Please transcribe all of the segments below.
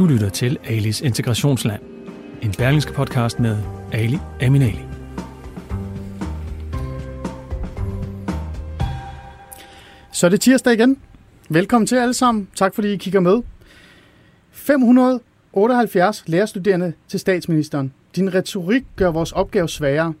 Du lytter til Alis Integrationsland, en berlingske podcast med Ali Aminali. Så er det tirsdag igen. Velkommen til alle sammen. Tak fordi I kigger med. 578 lærerstuderende til statsministeren. Din retorik gør vores opgave sværere.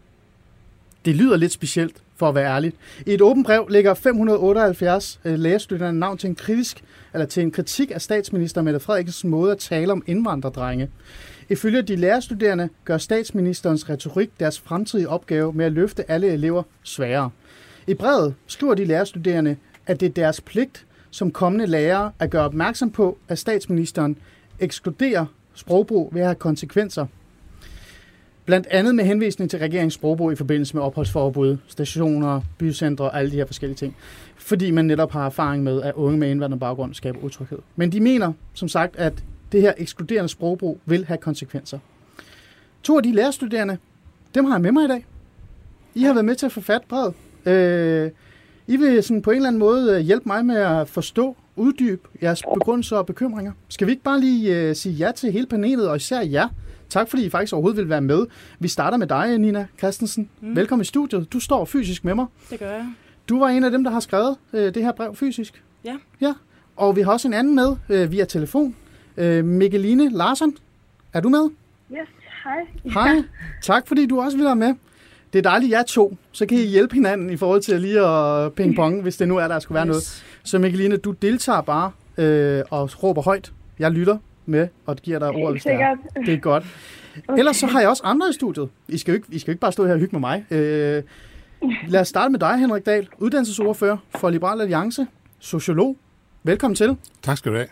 Det lyder lidt specielt, for at være ærlig. I et åbent brev lægger 578 øh, lærerstuderende navn til en kritisk eller til en kritik af statsminister Mette Frederiksens måde at tale om indvandrerdrenge. Ifølge de lærerstuderende gør statsministerens retorik deres fremtidige opgave med at løfte alle elever sværere. I brevet skriver de lærerstuderende, at det er deres pligt som kommende lærere at gøre opmærksom på, at statsministeren ekskluderer sprogbrug ved at have konsekvenser. Blandt andet med henvisning til regeringens sprogbrug i forbindelse med opholdsforbud, stationer, bycentre og alle de her forskellige ting. Fordi man netop har erfaring med, at unge med indvandrerbaggrund skaber utryghed. Men de mener, som sagt, at det her ekskluderende sprogbrug vil have konsekvenser. To af de lærerstuderende, dem har jeg med mig i dag. I har været med til at forfatte brevet. Øh, I vil sådan på en eller anden måde øh, hjælpe mig med at forstå, uddybe jeres begrundelser og bekymringer. Skal vi ikke bare lige uh, sige ja til hele panelet, og især jer? Tak fordi I faktisk overhovedet vil være med. Vi starter med dig, Nina Christensen. Mm. Velkommen i studiet. Du står fysisk med mig. Det gør jeg. Du var en af dem, der har skrevet uh, det her brev fysisk. Ja. Ja. Og vi har også en anden med uh, via telefon. Uh, Mikkeline Larsen. Er du med? Yes, hej. Hej. Tak fordi du også vil være med. Det er dejligt, jer to. Så kan I hjælpe hinanden i forhold til lige at ping-pong, hvis det nu er, der skulle være Yes. noget. Så Mikkeline, du deltager bare øh, og råber højt. Jeg lytter med, og giver dig ordet, hvis det er. sikkert. Det er godt. Ellers så har jeg også andre i studiet. I skal jo ikke, I skal jo ikke bare stå her og hygge med mig. Øh, lad os starte med dig, Henrik Dahl, uddannelsesordfører for Liberal Alliance, sociolog. Velkommen til. Tak skal du have.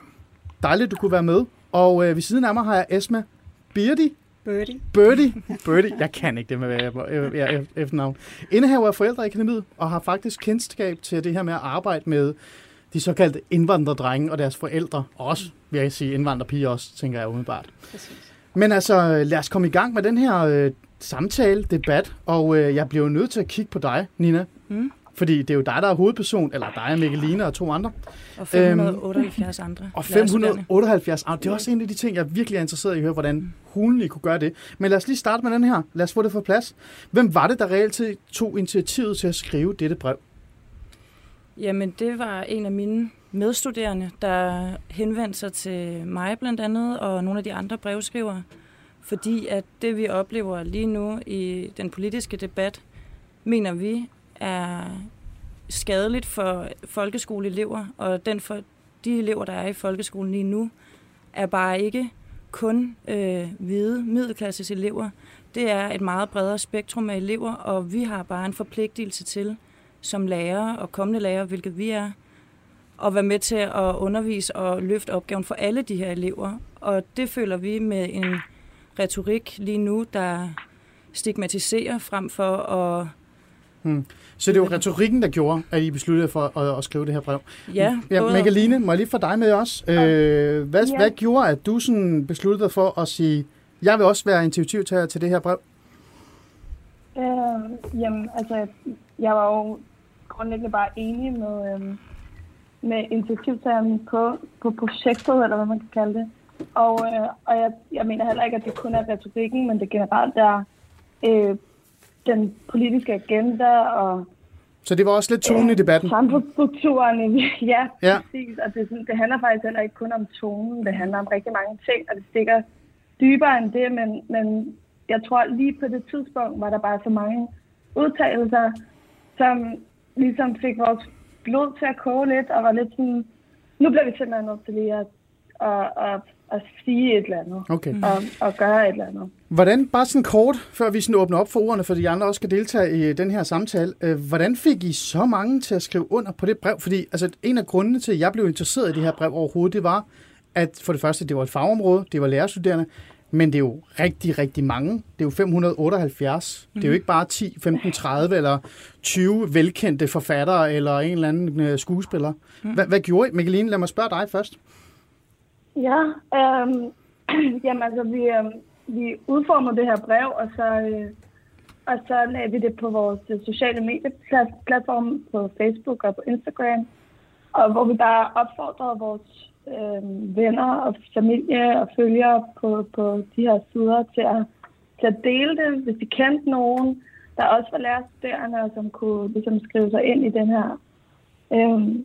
Dejligt, du kunne være med. Og øh, ved siden af mig har jeg Esma Birdi. Birdie. Birdie. Birdie. Jeg kan ikke det med øh, øh, efternavn. Indehaver af Forældreakademiet, og har faktisk kendskab til det her med at arbejde med de såkaldte indvandrerdrenge og deres forældre. Og også, vil jeg sige, indvandrerpiger også, tænker jeg umiddelbart. Præcis. Men altså, lad os komme i gang med den her øh, samtale, debat, og øh, jeg bliver jo nødt til at kigge på dig, Nina. Mm. Fordi det er jo dig, der er hovedperson, eller dig og Mikkeline og to andre. Og 578 andre. Og lærerstuderende. 578, ah, det er også en af de ting, jeg virkelig er interesseret i at høre, hvordan hulen I kunne gøre det. Men lad os lige starte med den her. Lad os få det på plads. Hvem var det, der reelt tog initiativet til at skrive dette brev? Jamen, det var en af mine medstuderende, der henvendte sig til mig blandt andet, og nogle af de andre brevskrivere. Fordi at det, vi oplever lige nu i den politiske debat, mener vi er skadeligt for folkeskoleelever, og den for de elever, der er i folkeskolen lige nu, er bare ikke kun øh, hvide middelklasses elever. Det er et meget bredere spektrum af elever, og vi har bare en forpligtelse til, som lærere og kommende lærere, hvilket vi er, at være med til at undervise og løfte opgaven for alle de her elever. Og det føler vi med en retorik lige nu, der stigmatiserer frem for at... Så det var retorikken, der gjorde, at I besluttede for at, at skrive det her brev. Ja, Ja, både- Mikkeline, må jeg lige få dig med også? Øh, hvad, Ja. hvad gjorde, at du sådan besluttede dig for at sige, jeg vil også være initiativtager til det her brev? Øh, jamen, altså, jeg var jo grundlæggende bare enig med, øhm, med initiativtageren på, på projektet, eller hvad man kan kalde det. Og, øh, og jeg, jeg mener heller ikke, at det kun er retorikken, men det generelt er øh, den politiske agenda og Så det var også lidt tonen i debatten. Samfundsstrukturen, ja, Ja. præcis. Og det, det handler faktisk heller ikke kun om tonen. Det handler om rigtig mange ting, og det stikker dybere end det. Men, men jeg tror lige på det tidspunkt, var der bare så mange udtalelser, som ligesom fik vores blod til at koge lidt, og var lidt sådan, nu bliver vi simpelthen nødt til lige at, at, at, at sige et eller andet. Okay. Og, og gøre et eller andet. Hvordan, bare sådan kort, før vi sådan åbner op for ordene, for de andre også skal deltage i den her samtale, øh, hvordan fik I så mange til at skrive under på det brev? Fordi altså, en af grundene til, at jeg blev interesseret i det her brev overhovedet, det var, at for det første, det var et fagområde, det var lærerstuderende, men det er jo rigtig, rigtig mange. Det er jo 578. Mm. Det er jo ikke bare 10, 15, 30 eller 20 velkendte forfattere eller en eller anden øh, skuespiller. Mm. Hvad, hvad gjorde I? Mikkeline, lad mig spørge dig først. Ja, øhm, jamen altså, vi, øhm, vi udformede det her brev, og så, øh, og så lagde vi det på vores øh, sociale medieplatforme på Facebook og på Instagram, og hvor vi bare opfordrede vores øh, venner og familie og følgere på, på de her sider til at, til at dele det, hvis de kendte nogen, der også var lærerstuderende, og som kunne ligesom skrive sig ind i den her øh,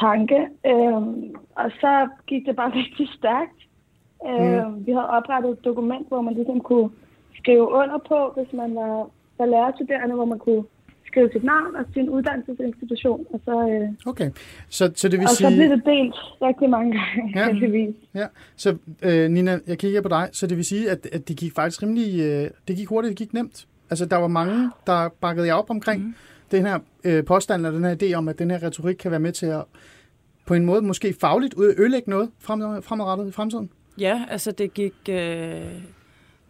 tanke. Øhm, og så gik det bare rigtig stærkt. Øhm, Vi havde oprettet et dokument, hvor man ligesom kunne skrive under på, hvis man var, var lærerstuderende, hvor man kunne skrive sit navn og sin uddannelsesinstitution. Og så, øh, Okay, så, så det vil og så sige... blev det delt rigtig mange gange, Ja. ja. heldigvis. Ja, så øh, Nina, jeg kigger på dig, så det vil sige, at, at det gik faktisk rimelig, øh, det gik hurtigt, det gik nemt. Altså, der var mange, der bakkede jer op omkring mm. den her øh, påstand, eller den her idé om, at den her retorik kan være med til at på en måde måske fagligt ødelægge noget frem, fremadrettet i fremtiden. Ja, altså det gik, øh,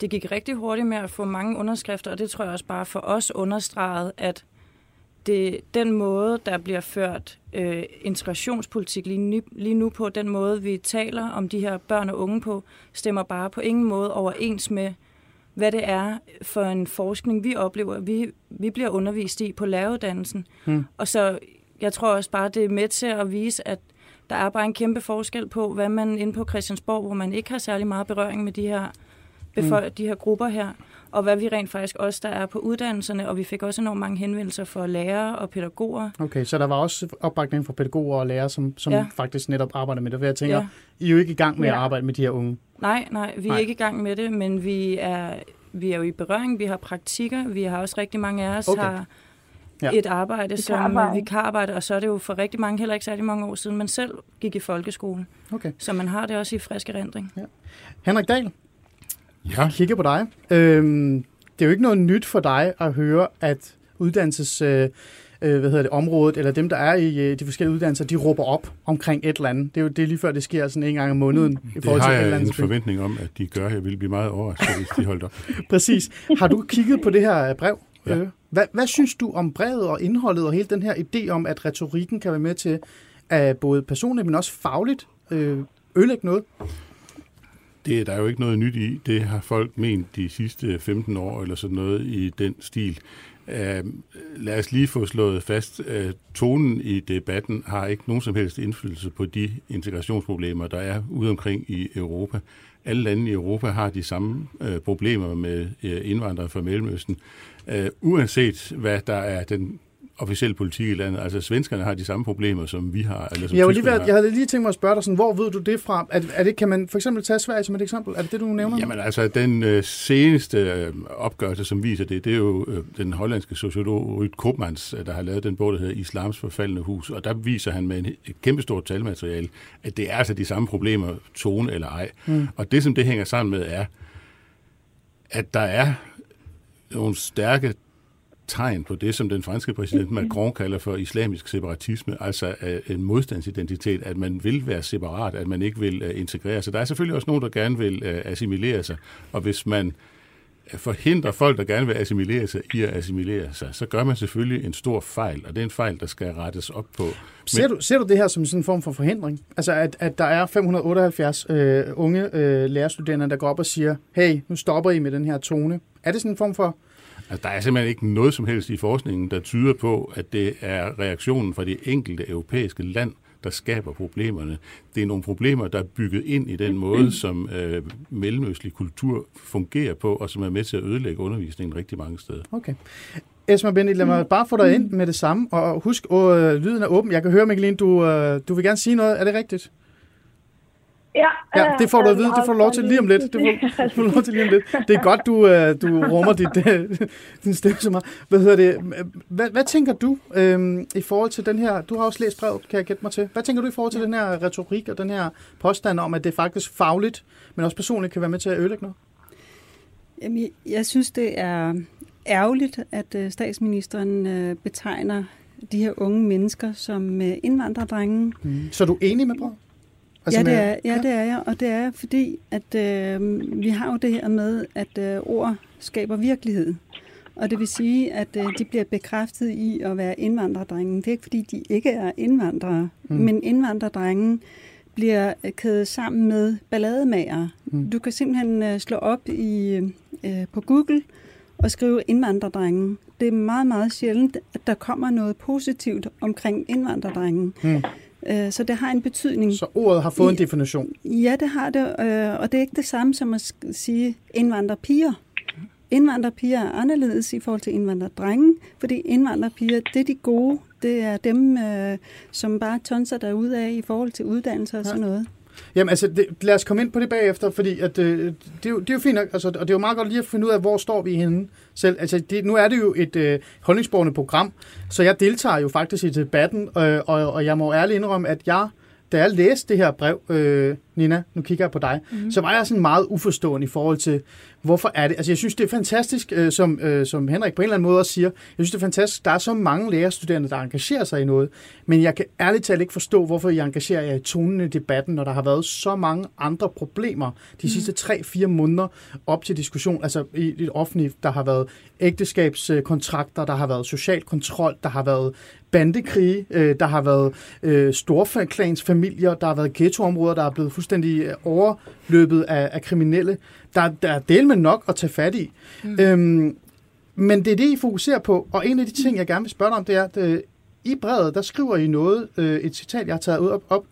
det gik rigtig hurtigt med at få mange underskrifter, og det tror jeg også bare for os understreget, at det, den måde, der bliver ført øh, integrationspolitik lige nu, lige nu på, den måde, vi taler om de her børn og unge på, stemmer bare på ingen måde overens med, hvad det er for en forskning, vi oplever, vi, vi bliver undervist i på læreruddannelsen. Hmm. Og så, jeg tror også bare, det er med til at vise, at der er bare en kæmpe forskel på, hvad man inde på Christiansborg, hvor man ikke har særlig meget berøring med de her, befol- de her grupper her, og hvad vi rent faktisk også, der er på uddannelserne, og vi fik også enormt mange henvendelser fra lærere og pædagoger. Okay, så der var også opbakning fra pædagoger og lærere, som, som ja. Ja. faktisk netop arbejder med det. For jeg tænker, ja. Ja. I er jo ikke i gang med at Ja. arbejde med de her unge. Nej, nej, vi er Nej. ikke i gang med det, men vi er, vi er jo i berøring, vi har praktikker, vi har også rigtig mange af os Okay. har Ja. ja. et arbejde som Vikararbejde. vikararbejde, og så er det jo for rigtig mange heller ikke særlig mange år siden, man selv gik i folkeskole. Okay. Så man har det også i frisk erindring. Henrik Dahl, Ja, jeg kigger på dig. Øhm, det er jo ikke noget nyt for dig at høre, at uddannelses... Øh, øh, hvad hedder det, området, eller dem, der er i øh, de forskellige uddannelser, de råber op omkring et eller andet. Det er jo det er lige før, det sker sådan en gang om måneden i det forhold har til et eller jeg andet en spil. forventning om, at de gør. Jeg vil blive meget overrasket, hvis de holdt op. Præcis. Har du kigget på det her øh, brev? Ja. Øh, Hvad, hvad synes du om brevet og indholdet og hele den her idé om, at retorikken kan være med til at både personligt, men også fagligt øh, ødelægge noget? Det er der jo ikke noget nyt i. Det har folk ment de sidste 15 år, eller sådan noget i den stil. Uh, lad os lige få slået fast, at uh, tonen i debatten har ikke nogen som helst indflydelse på de integrationsproblemer, der er ude omkring i Europa. Alle lande i Europa har de samme uh, problemer med øh, indvandrere fra Mellemøsten. Uanset hvad der er den officielle politik i landet. Altså svenskerne har de samme problemer, som vi har. Eller som Jeg, lige ved, har. jeg havde lige tænkt mig at spørge dig, sådan, hvor ved du det fra? Er, er det, kan man for eksempel tage Sverige som et eksempel? Er det det, du nævner? Jamen altså, den øh, seneste øh, opgørelse, som viser det, det er jo øh, den hollandske sociolog Ruud Koopmans, øh, der har lavet den bog, der hedder Islams forfaldende hus, og der viser han med en, et kæmpestort talmateriale, at det er altså de samme problemer, tone eller ej. Mm. Og det, som det hænger sammen med, er, at der er nogle stærke tegn på det, som den franske præsident Macron kalder for islamisk separatisme, altså øh, en modstandsidentitet, at man vil være separat, at man ikke vil øh, integrere sig. Der er selvfølgelig også nogen, der gerne vil øh, assimilere sig, og hvis man forhindrer folk, der gerne vil assimilere sig, i at assimilere sig, så gør man selvfølgelig en stor fejl, og det er en fejl, der skal rettes op på. Ser du, ser du det her som sådan en form for forhindring? Altså, at, at der er 578 øh, unge øh, lærerstuderende, der går op og siger, hey, nu stopper I med den her tone. Er det sådan en form for... Altså, der er simpelthen ikke noget som helst i forskningen, der tyder på, at det er reaktionen fra det enkelte europæiske land, der skaber problemerne. Det er nogle problemer, der er bygget ind i den måde, som øh, mellemøstlig kultur fungerer på, og som er med til at ødelægge undervisningen rigtig mange steder. Okay. Esma Bendit, lad mig bare få dig ind med det samme, og husk, at lyden er åben. Jeg kan høre, Mikkelin, du, øh, du vil gerne sige noget. Er det rigtigt? Ja, ja, det får du at vide. Det får du lov til lige om lidt. Det får, det får du lov til lige om lidt. Det er godt, du, øh, du rummer dit, din stemme så meget. Hvad, hedder det? Hvad, hvad tænker du øhm, i forhold til den her... Du har også læst brevet, kan jeg gætte mig til. Hvad tænker du i forhold til den her retorik og den her påstand om, at det faktisk fagligt, men også personligt kan være med til at ødelægge noget? Jamen, jeg synes, det er ærgerligt, at øh, statsministeren øh, betegner de her unge mennesker som indvandrerdrenge. Mm. Så er du enig med brevet? Altså ja, det er, ja, det er jeg, og det er fordi, at øh, vi har jo det her med, at øh, ord skaber virkelighed. Og det vil sige, at øh, de bliver bekræftet i at være indvandrerdrenge. Det er ikke fordi, de ikke er indvandrere, mm. men indvandrerdrenge bliver kædet sammen med ballademager. Mm. Du kan simpelthen øh, slå op i øh, på Google og skrive indvandrerdrenge. Det er meget, meget sjældent, at der kommer noget positivt omkring indvandrerdrengen. Mm. Øh, så det har en betydning. Så ordet har fået en definition? Ja, det har det, øh, og det er ikke det samme som at sige indvandrerpiger. Indvandrerpiger er anderledes i forhold til indvandrerdrenge, fordi indvandrerpiger, det er de gode, det er dem, øh, som bare tonser af i forhold til uddannelse og sådan noget. Jamen altså, det, lad os komme ind på det bagefter, fordi at, øh, det, er jo, det er jo fint nok, altså, og det er jo meget godt lige at finde ud af, hvor står vi henne selv. Altså, det, nu er det jo et øh, holdningsborgende program, så jeg deltager jo faktisk i debatten, øh, og, og jeg må ærligt indrømme, at jeg da jeg læste det her brev, øh, Nina, nu kigger jeg på dig, mm-hmm. så var jeg sådan meget uforstående i forhold til, hvorfor er det? Altså jeg synes, det er fantastisk, øh, som, øh, som Henrik på en eller anden måde også siger, jeg synes, det er fantastisk, der er så mange lærerstuderende, der engagerer sig i noget, men jeg kan ærligt talt ikke forstå, hvorfor I engagerer jer i tonen i debatten, når der har været så mange andre problemer de mm. sidste 3-4 måneder op til diskussion, altså i det offentlige, der har været ægteskabskontrakter, der har været social kontrol, der har været bandekrige, øh, der har været øh, storklansfamilier, der har været ghettoområder, der er blevet fuldstændig øh, overløbet af, af kriminelle. Der, der er del med nok at tage fat i. Mm. Øhm, men det er det, I fokuserer på. Og en af de ting, jeg gerne vil spørge dig om, det er, at øh, i brevet, der skriver I noget, øh, et citat, jeg har taget ud op, op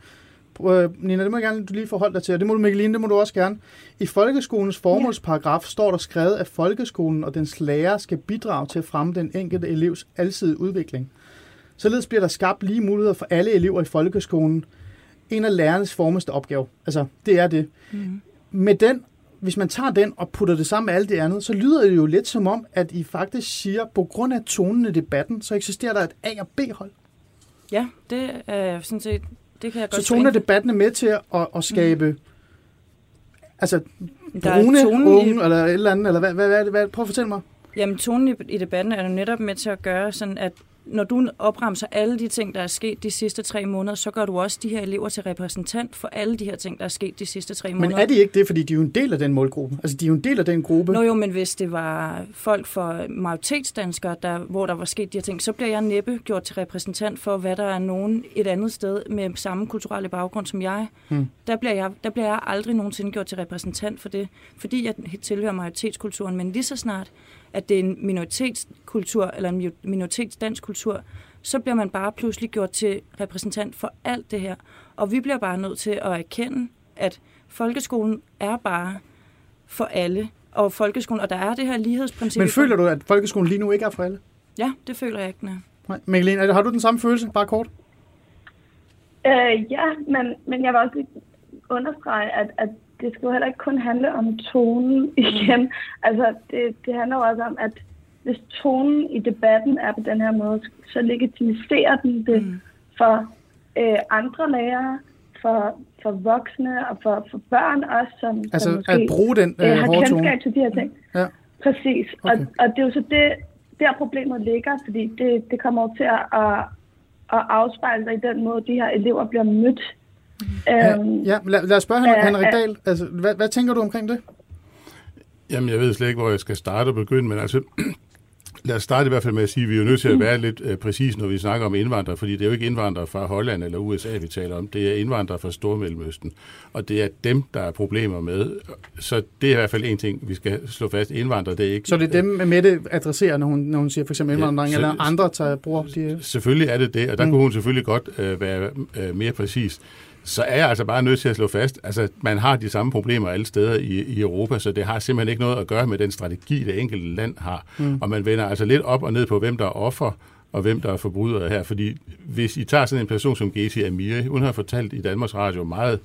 Øh, Nina, det må jeg gerne du lige forholde dig til, og det må du, Mikkeline, det må du også gerne. I folkeskolens formålsparagraf står der skrevet, at folkeskolen og dens lærer skal bidrage til at fremme den enkelte elevs alsidige udvikling. Således bliver der skabt lige muligheder for alle elever i folkeskolen. En af lærernes formeste opgave. Altså, det er det. Mm. Med den, hvis man tager den og putter det sammen med alt det andet, så lyder det jo lidt som om, at I faktisk siger, på grund af tonen i debatten, så eksisterer der et A- og B-hold. Ja, det er sådan set, det kan jeg godt Så tonen af debatten er med til at, at skabe, mm. altså, brune unge, i... eller et eller andet, eller hvad, hvad, hvad, hvad, prøv at fortælle mig. Jamen, tonen i, i debatten er jo netop med til at gøre sådan, at når du opremser alle de ting, der er sket de sidste tre måneder, så gør du også de her elever til repræsentant for alle de her ting, der er sket de sidste tre måneder. Men er de ikke det, fordi de er jo en del af den målgruppe? Altså, de er jo en del af den gruppe. Nå jo, men hvis det var folk for majoritetsdanskere, der, hvor der var sket de her ting, så bliver jeg næppe gjort til repræsentant for, hvad der er nogen et andet sted med samme kulturelle baggrund som jeg. Hmm. Der, bliver jeg der bliver jeg aldrig nogensinde gjort til repræsentant for det, fordi jeg tilhører majoritetskulturen. Men lige så snart at det er en minoritetskultur eller en minoritetsdansk kultur, så bliver man bare pludselig gjort til repræsentant for alt det her. Og vi bliver bare nødt til at erkende, at folkeskolen er bare for alle. Og folkeskolen, og der er det her lighedsprincip. Men føler du, at folkeskolen lige nu ikke er for alle? Ja, det føler jeg ikke, nej. nej. Mikkeline, har du den samme følelse, bare kort? Øh, ja, men, men jeg vil også understrege, at, at det skal jo heller ikke kun handle om tonen igen. Altså, det, det handler jo også om, at hvis tonen i debatten er på den her måde, så legitimiserer den det mm. for øh, andre lærere, for, for voksne og for, for børn også, som, altså, som måske at bruge den øh, øh, har kendskab til de her ting. Ja. Præcis. Okay. Og, og det er jo så det, der problemet ligger, fordi det, det kommer til at, at, at afspejle sig i den måde, de her elever bliver mødt øhm, ja lad, lad os spørge Henrik, Henrik Dahl. Altså, hvad, hvad tænker du omkring det? Jamen, jeg ved slet ikke, hvor jeg skal starte og begynde, men altså, lad os starte i hvert fald med at sige, at vi er nødt til at være lidt uh, præcis, når vi snakker om indvandrere, fordi det er jo ikke indvandrere fra Holland eller USA, vi taler om. Det er indvandrere fra Stormellemøsten, og det er dem, der er problemer med. Så det er i hvert fald en ting, vi skal slå fast. Indvandrere, det er ikke... Så det er dem, Mette adresserer, når hun, når hun siger for eksempel indvandring, ja, eller andre tager bruger de... Selvfølgelig er det det, og der mm. kunne hun selvfølgelig godt uh, være uh, mere præcis. Så er jeg altså bare nødt til at slå fast, altså man har de samme problemer alle steder i, i Europa, så det har simpelthen ikke noget at gøre med den strategi, det enkelte land har. Mm. Og man vender altså lidt op og ned på, hvem der er offer, og hvem der er forbrydere her. Fordi hvis I tager sådan en person som Gezi Amiri, hun har fortalt i Danmarks Radio meget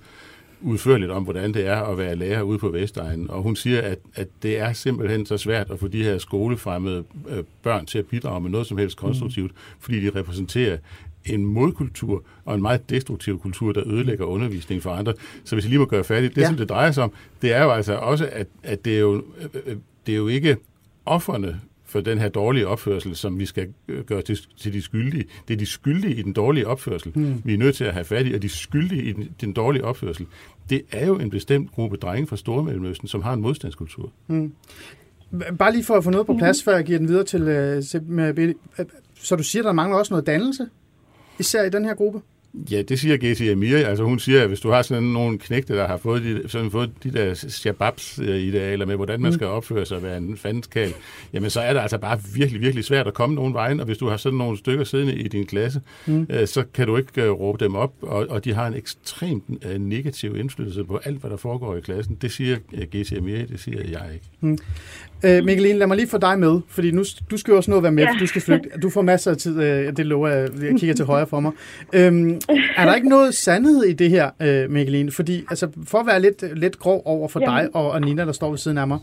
udførligt om, hvordan det er at være lærer ude på Vestegnen. Og hun siger, at, at det er simpelthen så svært at få de her skolefremmede øh, børn til at bidrage med noget som helst konstruktivt, mm. fordi de repræsenterer en modkultur og en meget destruktiv kultur, der ødelægger undervisning for andre. Så hvis jeg lige må gøre færdigt, det ja. som det drejer sig om, det er jo altså også, at, at det, er jo, øh, det er jo ikke offerne for den her dårlige opførsel, som vi skal gøre til, til de skyldige. Det er de skyldige i den dårlige opførsel, mm. vi er nødt til at have fat i, og de skyldige i den, den dårlige opførsel, det er jo en bestemt gruppe drenge fra Stormellemøsten, som har en modstandskultur. Mm. Bare lige for at få noget på plads, før jeg giver den videre til, til så du siger, der mangler også noget dannelse, især i den her gruppe? Ja, det siger Gezi Amiri. Altså hun siger, at hvis du har sådan nogle knægte, der har fået de, sådan fået de der shababs-idealer med, hvordan man mm. skal opføre sig og være en fandskal, jamen så er det altså bare virkelig, virkelig svært at komme nogen vejen. Og hvis du har sådan nogle stykker siddende i din klasse, mm. øh, så kan du ikke øh, råbe dem op, og, og de har en ekstremt øh, negativ indflydelse på alt, hvad der foregår i klassen. Det siger øh, Gezi Amiri, det siger jeg ikke. Mm. Øh, Mikkeline, lad mig lige få dig med, fordi nu, du skal jo også nå at være med, ja. du skal flygte. Du får masser af tid, øh, det lover jeg, jeg kigger til højre for mig. Øhm, er der ikke noget sandhed i det her, øh, Mikkeline? Fordi altså, for at være lidt, lidt grov over for Jamen. dig og, og Nina, der står ved siden af mig,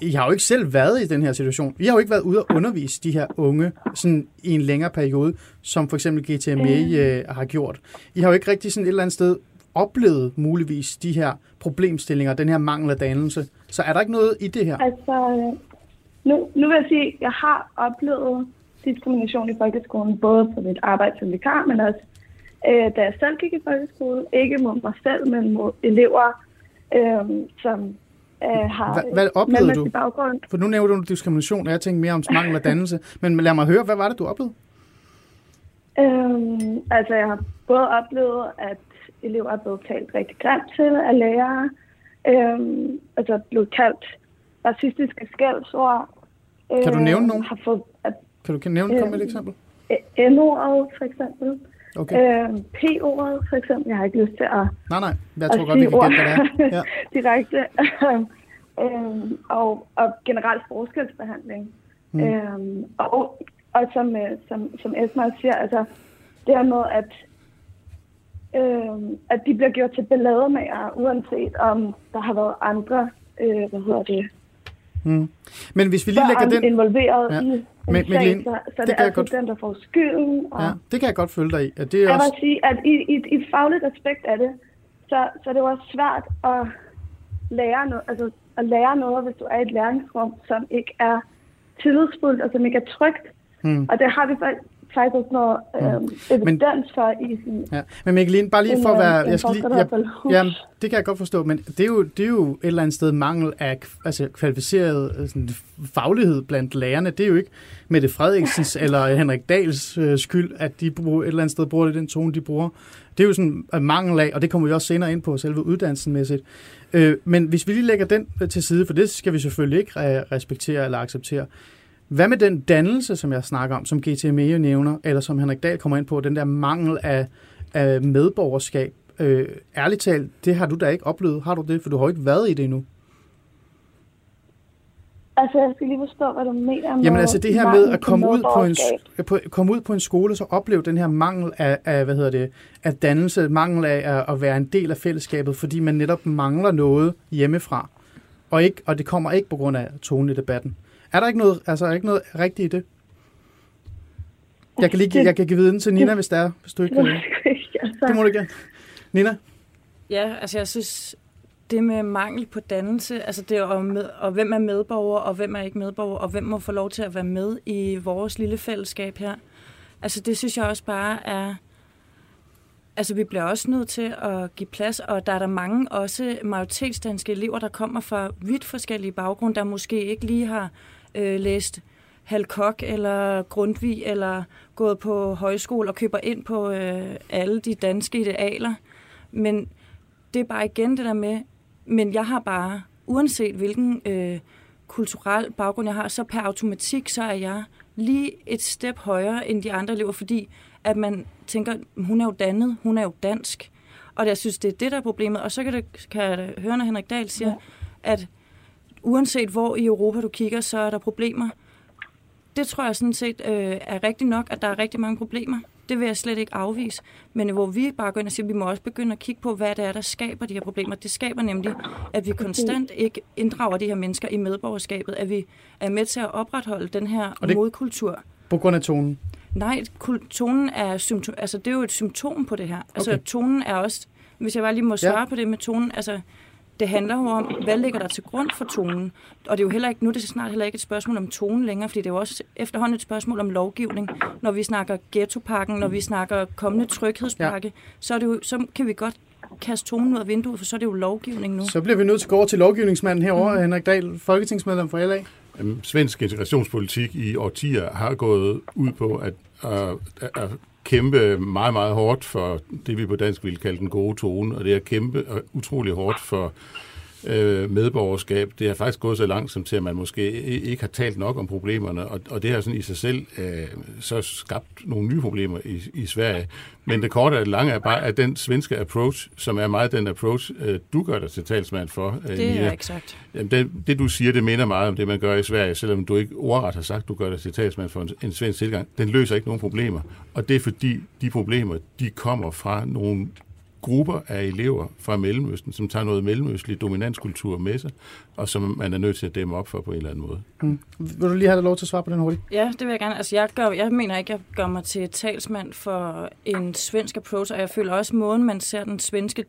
I har jo ikke selv været i den her situation. I har jo ikke været ude og undervise de her unge sådan i en længere periode, som for eksempel GTMA øh, har gjort. I har jo ikke rigtig sådan et eller andet sted oplevet muligvis de her problemstillinger, den her mangel af dannelse. Så er der ikke noget i det her? Altså, nu, nu vil jeg sige, at jeg har oplevet diskrimination i folkeskolen, både på mit arbejde som vikar, men også øh, da jeg selv gik i folkeskole. Ikke mod mig selv, men mod elever, øh, som øh, har hvad, hvad oplevede du? baggrund. For nu nævner du diskrimination, og jeg tænkte mere om mangel af dannelse. Men lad mig høre, hvad var det, du oplevede? Øhm, altså, jeg har både oplevet, at elever er blevet talt rigtig grimt til af lærere. Øhm, altså blevet kaldt racistiske skældsord. Kan du nævne nogen? Har fået, at, kan du nævne, kom med et eksempel? N-ordet for eksempel. Okay. Øhm, P-ordet for eksempel. Jeg har ikke lyst til at Nej, nej. Jeg tror godt, vi kan gætte, hvad det er. Ja. direkte. øhm, og, og generelt forskelsbehandling. Mm. Øhm, og, og som, øh, som, som Esma siger, altså det her med, at øh, at de bliver gjort til ballademager, uanset om der har været andre, øh, hvad hedder det, Mm. Men hvis vi lige lægger den... involveret ja. i en men, sag, men, så, så det, det er altså godt... den, der får skylden. Og... Ja, det kan jeg godt følge dig i. At det er jeg også... vil sige, at i, i, i fagligt aspekt af det, så, så er det også svært at lære, noget, altså, at lære noget, hvis du er i et læringsrum, som ikke er tillidsfuldt, og som ikke er trygt. Mm. Og det har vi faktisk også noget øh, evidens for i sin... Ja. Men Mikkeline, bare lige for at være... Jeg skal lige, jeg, ja, det kan jeg godt forstå, men det er jo, det er jo et eller andet sted mangel af altså, kvalificeret øh, sådan, faglighed blandt lærerne. Det er jo ikke Mette Frederiksens eller Henrik Dals øh, skyld, at de bruger, et eller andet sted bruger det den tone, de bruger. Det er jo sådan en mangel af, og det kommer vi også senere ind på selve uddannelsenmæssigt. Øh, men hvis vi lige lægger den til side, for det skal vi selvfølgelig ikke respektere eller acceptere, hvad med den dannelse, som jeg snakker om, som GTME nævner, eller som Henrik Dahl kommer ind på, den der mangel af, af medborgerskab? Øh, ærligt talt, det har du da ikke oplevet. Har du det? For du har ikke været i det endnu. Altså, jeg skal lige forstå, hvad du mener med Jamen altså, det her med at komme ud på, en, på, komme ud på en skole, så opleve den her mangel af, af, hvad hedder det, af dannelse, mangel af at, at være en del af fællesskabet, fordi man netop mangler noget hjemmefra. Og, ikke, og det kommer ikke på grund af tonen i debatten. Er der ikke noget, altså, er der ikke noget rigtigt i det? Jeg kan, lige, jeg kan give viden til Nina, hvis der er, hvis du ikke vil. Det må du gerne. Nina? Ja, altså jeg synes, det med mangel på dannelse, altså det er med, og hvem er medborger, og hvem er ikke medborger, og hvem må få lov til at være med i vores lille fællesskab her. Altså det synes jeg også bare er, altså vi bliver også nødt til at give plads, og der er der mange også majoritetsdanske elever, der kommer fra vidt forskellige baggrunde, der måske ikke lige har øh, læst Halkok eller Grundtvig eller gået på højskole og køber ind på øh, alle de danske idealer. Men det er bare igen det der med, men jeg har bare, uanset hvilken øh, kulturel baggrund jeg har, så per automatik, så er jeg lige et step højere end de andre elever, fordi at man tænker, hun er jo dannet, hun er jo dansk. Og jeg synes, det er det, der er problemet. Og så kan, det, kan jeg høre, når Henrik Dahl siger, ja. at uanset hvor i Europa du kigger, så er der problemer. Det tror jeg sådan set øh, er rigtigt nok, at der er rigtig mange problemer. Det vil jeg slet ikke afvise. Men hvor vi bare går ind og siger, at vi må også begynde at kigge på, hvad det er, der skaber de her problemer. Det skaber nemlig, at vi konstant ikke inddrager de her mennesker i medborgerskabet. At vi er med til at opretholde den her det, modkultur. På grund af tonen? Nej, tonen er, symptom, altså, det er jo et symptom på det her. Altså okay. tonen er også, hvis jeg bare lige må svare ja. på det med tonen, altså det handler jo om, hvad ligger der til grund for tonen. Og det er jo heller ikke, nu er det snart heller ikke et spørgsmål om tonen længere, fordi det er jo også efterhånden et spørgsmål om lovgivning. Når vi snakker ghettopakken, når vi snakker kommende tryghedspakke, ja. så, er det jo, så kan vi godt kaste tonen ud af vinduet, for så er det jo lovgivning nu. Så bliver vi nødt til at gå over til lovgivningsmanden herovre, mm. Henrik Dahl, folketingsmedlem for LA. Svensk integrationspolitik i årtier har gået ud på at, at, at kæmpe meget, meget hårdt for det, vi på dansk ville kalde den gode tone, og det er kæmpe utrolig hårdt for øh, medborgerskab. Det har faktisk gået så langt som til, at man måske ikke har talt nok om problemerne, og, og det har sådan i sig selv øh, så skabt nogle nye problemer i, i Sverige. Men det korte og det lange er bare, at den svenske approach, som er meget den approach, øh, du gør dig til talsmand for. Øh, det er exakt. Jamen, det, det, du siger, det minder meget om det, man gør i Sverige, selvom du ikke ordret har sagt, du gør dig til talsmand for en, en svensk tilgang. Den løser ikke nogen problemer, og det er fordi, de problemer, de kommer fra nogle grupper af elever fra Mellemøsten, som tager noget mellemøstlig dominanskultur med sig, og som man er nødt til at dæmme op for på en eller anden måde. Mm. Vil du lige have lov til at svare på den hurtigt? Ja, det vil jeg gerne. Altså, jeg, gør, jeg mener ikke, at jeg gør mig til talsmand for en svensk approach, og jeg føler også måden, man ser den svenske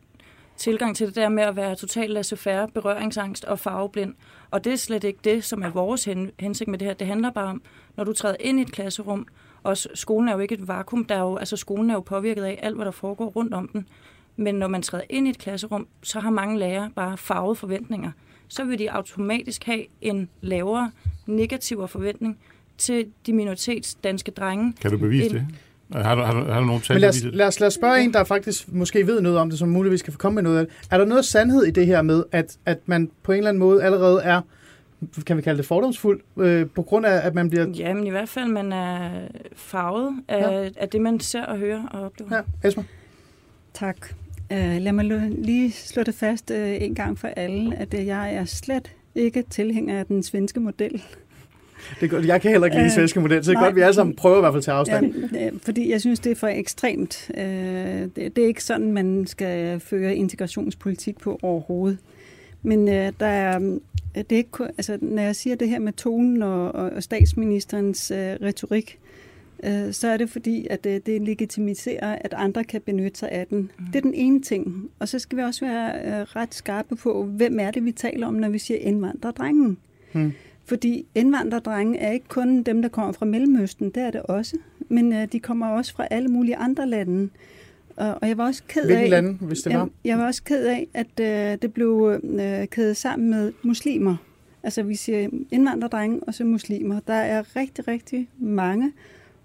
tilgang til det der med at være totalt laissez-faire, berøringsangst og farveblind. Og det er slet ikke det, som er vores hen, hensigt med det her. Det handler bare om, når du træder ind i et klasserum, og skolen er jo ikke et vakuum, der er jo, altså skolen er jo påvirket af alt, hvad der foregår rundt om den. Men når man træder ind i et klasserum, så har mange lærere bare farvede forventninger. Så vil de automatisk have en lavere negativ forventning til de minoritetsdanske drenge. Kan du bevise en, det? Har du, har du, har du nogle tal, Men lad os, lad, os, lad os spørge en, der faktisk måske ved noget om det, som muligvis kan komme med noget af det. Er der noget sandhed i det her med, at, at man på en eller anden måde allerede er, kan vi kalde det fordomsfuld, øh, på grund af, at man bliver... Ja, men i hvert fald, man er farvet af, ja. af det, man ser og hører og oplever. Ja, Esma? Tak. Uh, lad mig lige slå det fast uh, en gang for alle, at uh, jeg er slet ikke tilhænger af den svenske model. Det er godt. Jeg kan heller ikke lide den svenske model, så det er godt, at vi alle sammen prøver i hvert fald til afstand. Ja, fordi jeg synes, det er for ekstremt. Uh, det, det er ikke sådan, man skal føre integrationspolitik på overhovedet. Men der er, det er ikke, altså, når jeg siger det her med tonen og, og, og statsministerens retorik, Øh, så er det fordi, at øh, det legitimiserer, at andre kan benytte sig af den. Mm. Det er den ene ting. Og så skal vi også være øh, ret skarpe på, hvem er det, vi taler om, når vi siger indvandrerdrengen. Mm. Fordi indvandrerdrenge er ikke kun dem, der kommer fra Mellemøsten, det er det også. Men de kommer også fra alle mulige andre lande. Og jeg var også ked Hvilke af, lande, hvis det var? Jeg, jeg var også ked af, at øh, det blev øh, kædet sammen med muslimer. Altså vi siger indvandrerdrenge og så muslimer. Der er rigtig, rigtig mange,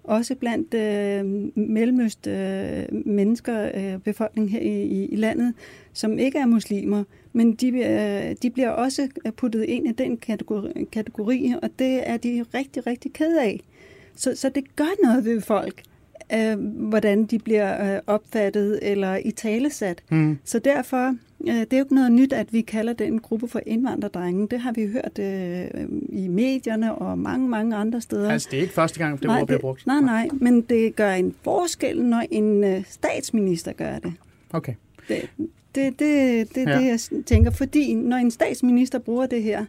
også blandt øh, mellemøst øh, mennesker, øh, befolkning her i, i, i landet, som ikke er muslimer, men de, øh, de bliver også puttet ind i den kategori, kategori, og det er de rigtig, rigtig ked af. Så, så det gør noget ved folk, øh, hvordan de bliver øh, opfattet eller i talesat. Mm. Så derfor det er jo ikke noget nyt, at vi kalder den gruppe for indvandrerdrenge. Det har vi hørt øh, i medierne og mange, mange andre steder. Altså, det er ikke første gang, det ord bliver brugt? Nej, nej, men det gør en forskel, når en øh, statsminister gør det. Okay. Det, det, det, det, ja. det, jeg tænker. Fordi når en statsminister bruger det her,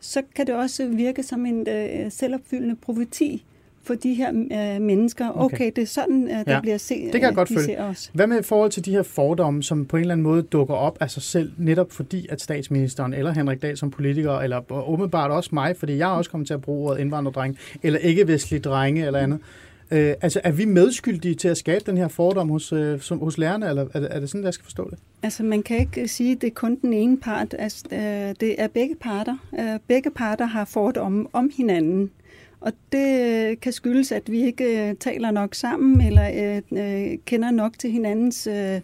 så kan det også virke som en øh, selvopfyldende profeti for de her øh, mennesker. Okay. okay, det er sådan, øh, det ja. bliver set. Det kan jeg godt følge. Os. Hvad med i forhold til de her fordomme, som på en eller anden måde dukker op af sig selv, netop fordi at statsministeren eller Henrik Dahl som politiker, eller umiddelbart også mig, fordi jeg er også kommet til at bruge ordet indvandrerdreng, eller ikke-vestlige drenge eller andet. Øh, altså, er vi medskyldige til at skabe den her fordom hos, øh, som, hos lærerne, eller er det, er det sådan, jeg skal forstå det? Altså, man kan ikke sige, at det er kun den ene part. Altså, øh, det er begge parter. Øh, begge parter har fordomme om hinanden. Og det kan skyldes, at vi ikke øh, taler nok sammen, eller øh, øh, kender nok til hinandens øh,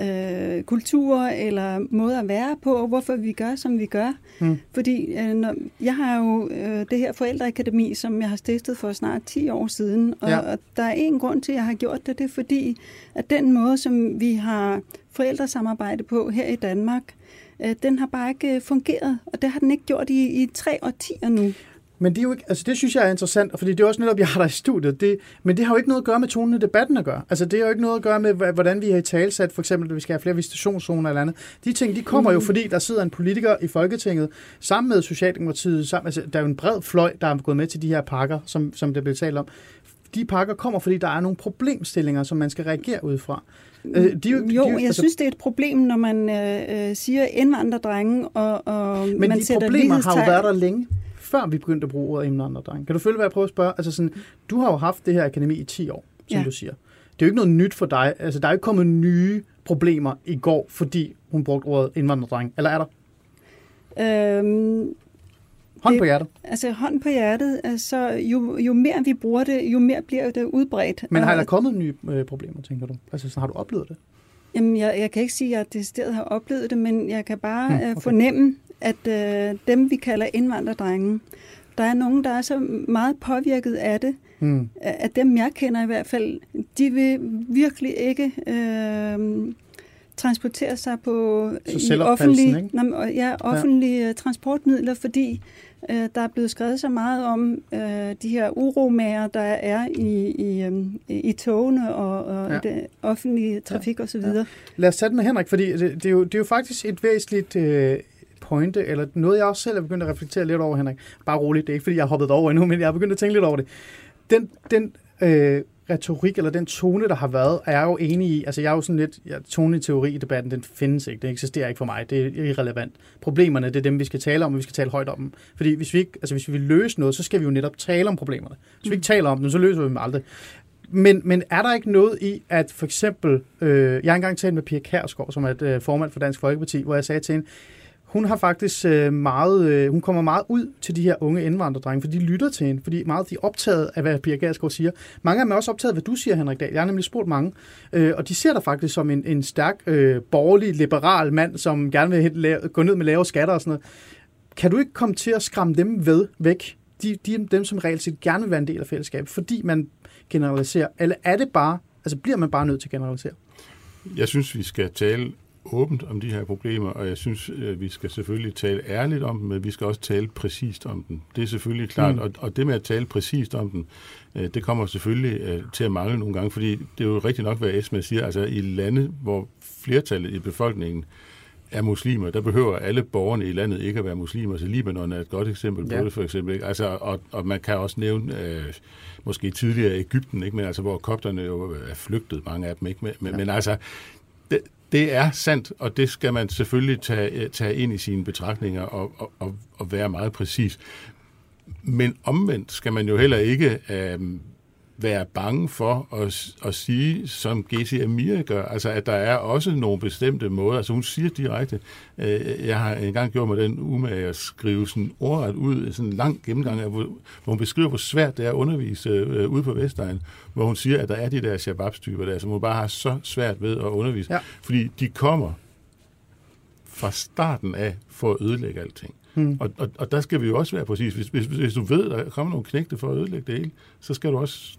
øh, kultur eller måde at være på, og hvorfor vi gør, som vi gør. Mm. Fordi øh, når, jeg har jo øh, det her forældreakademi, som jeg har stiftet for snart 10 år siden, og, ja. og der er en grund til, at jeg har gjort det, det er fordi, at den måde, som vi har forældresamarbejde på her i Danmark, øh, den har bare ikke fungeret, og det har den ikke gjort i, i tre årtier nu. Men det, er jo ikke, altså det synes jeg er interessant, fordi det er også netop, jeg har der i studiet. Det, men det har jo ikke noget at gøre med tonen i debatten at gøre. Altså det har jo ikke noget at gøre med, hvordan vi har i talsat, for eksempel, at vi skal have flere visitationszoner eller andet. De ting, de kommer mm. jo, fordi der sidder en politiker i Folketinget, sammen med Socialdemokratiet, sammen, altså, der er jo en bred fløj, der er gået med til de her pakker, som, som det blev talt om. De pakker kommer, fordi der er nogle problemstillinger, som man skal reagere ud fra. Øh, de, jo, de, jo, jeg altså, synes, det er et problem, når man øh, øh siger indvandrerdrenge, og, og men man de sætter problemer har jo været der længe før vi begyndte at bruge ordet indvandrerdreng. Kan du følge, hvad jeg prøver at spørge? Altså sådan, du har jo haft det her akademi i 10 år, som ja. du siger. Det er jo ikke noget nyt for dig. Altså, der er jo ikke kommet nye problemer i går, fordi hun brugte ordet indvandrerdreng. Eller er der? Øhm, hånd det, på hjertet. Altså hånd på hjertet. Altså, jo, jo mere vi bruger det, jo mere bliver det udbredt. Men har der kommet nye øh, problemer, tænker du? Altså, så har du oplevet det? Jamen, jeg, jeg kan ikke sige, at jeg stedet har oplevet det, men jeg kan bare hmm, okay. fornemme, at øh, dem, vi kalder indvandrerdrenge, der er nogen, der er så meget påvirket af det, mm. at dem, jeg kender i hvert fald, de vil virkelig ikke øh, transportere sig på offentlige, ikke? ja, offentlige ja. transportmidler, fordi øh, der er blevet skrevet så meget om øh, de her uromager, der er i, i, øh, i togene og, og ja. det offentlige trafik ja. osv. Ja. Lad os tage det med Henrik, fordi det, det, er, jo, det er jo faktisk et væsentligt... Øh, pointe, eller noget, jeg også selv er begyndt at reflektere lidt over, Henrik. Bare roligt, det er ikke, fordi jeg har hoppet over endnu, men jeg har begyndt at tænke lidt over det. Den, den øh, retorik, eller den tone, der har været, er jeg jo enig i. Altså, jeg er jo sådan lidt, ja, tone i teori i debatten, den findes ikke. Det eksisterer ikke for mig. Det er irrelevant. Problemerne, det er dem, vi skal tale om, og vi skal tale højt om dem. Fordi hvis vi, ikke, altså, hvis vi vil løse noget, så skal vi jo netop tale om problemerne. Hvis vi ikke taler om dem, så løser vi dem aldrig. Men, men er der ikke noget i, at for eksempel, øh, jeg har engang talt med Pia Kærsgaard, som er et øh, formand for Dansk Folkeparti, hvor jeg sagde til hende, hun har faktisk øh, meget, øh, hun kommer meget ud til de her unge indvandrerdrenge, for de lytter til hende, fordi meget de er optaget af, hvad Pia Gersgaard siger. Mange af dem er også optaget af, hvad du siger, Henrik Dahl. Jeg har nemlig spurgt mange, øh, og de ser dig faktisk som en, en stærk, øh, borgerlig, liberal mand, som gerne vil lave, gå ned med lave skatter og sådan noget. Kan du ikke komme til at skræmme dem ved væk? De, de dem, som reelt set gerne vil være en del af fællesskabet, fordi man generaliserer. Eller er det bare, altså bliver man bare nødt til at generalisere? Jeg synes, vi skal tale åbent om de her problemer, og jeg synes, at øh, vi skal selvfølgelig tale ærligt om dem, men vi skal også tale præcist om dem. Det er selvfølgelig klart, mm. og, og det med at tale præcist om dem, øh, det kommer selvfølgelig øh, til at mangle nogle gange, fordi det er jo rigtigt nok, hvad Esma siger, altså i lande, hvor flertallet i befolkningen er muslimer, der behøver alle borgerne i landet ikke at være muslimer, så Libanon er et godt eksempel på ja. det for eksempel. Altså, og, og man kan også nævne øh, måske tidligere Ægypten, ikke? men altså, hvor kopterne jo er flygtet, mange af dem. Ikke? Men, ja. men altså, det, det er sandt, og det skal man selvfølgelig tage, øh, tage ind i sine betragtninger og, og, og være meget præcis. Men omvendt skal man jo heller ikke øh, være bange for at, at sige, som Gesi Amir gør, altså at der er også nogle bestemte måder. Altså hun siger direkte, øh, jeg har engang gjort mig den umage at skrive sådan ordret ud, sådan en lang gennemgang af, hvor, hvor hun beskriver, hvor svært det er at undervise øh, ude på Vestegn, hvor hun siger, at der er de der shababs-typer der, som hun bare har så svært ved at undervise, ja. fordi de kommer fra starten af for at ødelægge alting. Hmm. Og, og, og der skal vi jo også være præcis. Hvis, hvis, hvis du ved, at der kommer nogle knægte for at ødelægge det hele, så skal du også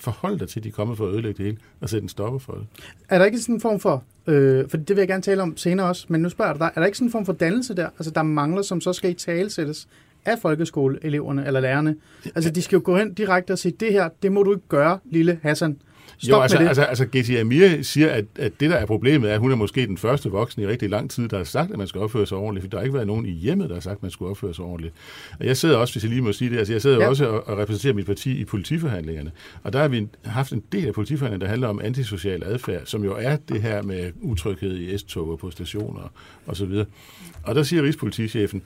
forholde dig til, at de er kommet for at ødelægge det hele, og sætte en stopper for det. Er der ikke sådan en form for, øh, for det vil jeg gerne tale om senere også, men nu spørger jeg dig, er der ikke sådan en form for dannelse der, altså der mangler, som så skal i talesættes af folkeskoleeleverne eller lærerne? Altså de skal jo gå hen direkte og sige, det her, det må du ikke gøre, lille Hassan. Stop jo, altså, med det. altså, altså Gezi Amir siger, at, at det, der er problemet, er, at hun er måske den første voksne i rigtig lang tid, der har sagt, at man skal opføre sig ordentligt, for der har ikke været nogen i hjemmet, der har sagt, at man skulle opføre sig ordentligt. Og jeg sidder også, hvis jeg lige må sige det, altså jeg sidder ja. også og, og repræsenterer mit parti i politiforhandlingerne, og der har vi haft en del af politiforhandlingerne, der handler om antisocial adfærd, som jo er det her med utryghed i S-tog og på stationer osv. Og, og der siger Rigspolitichefen,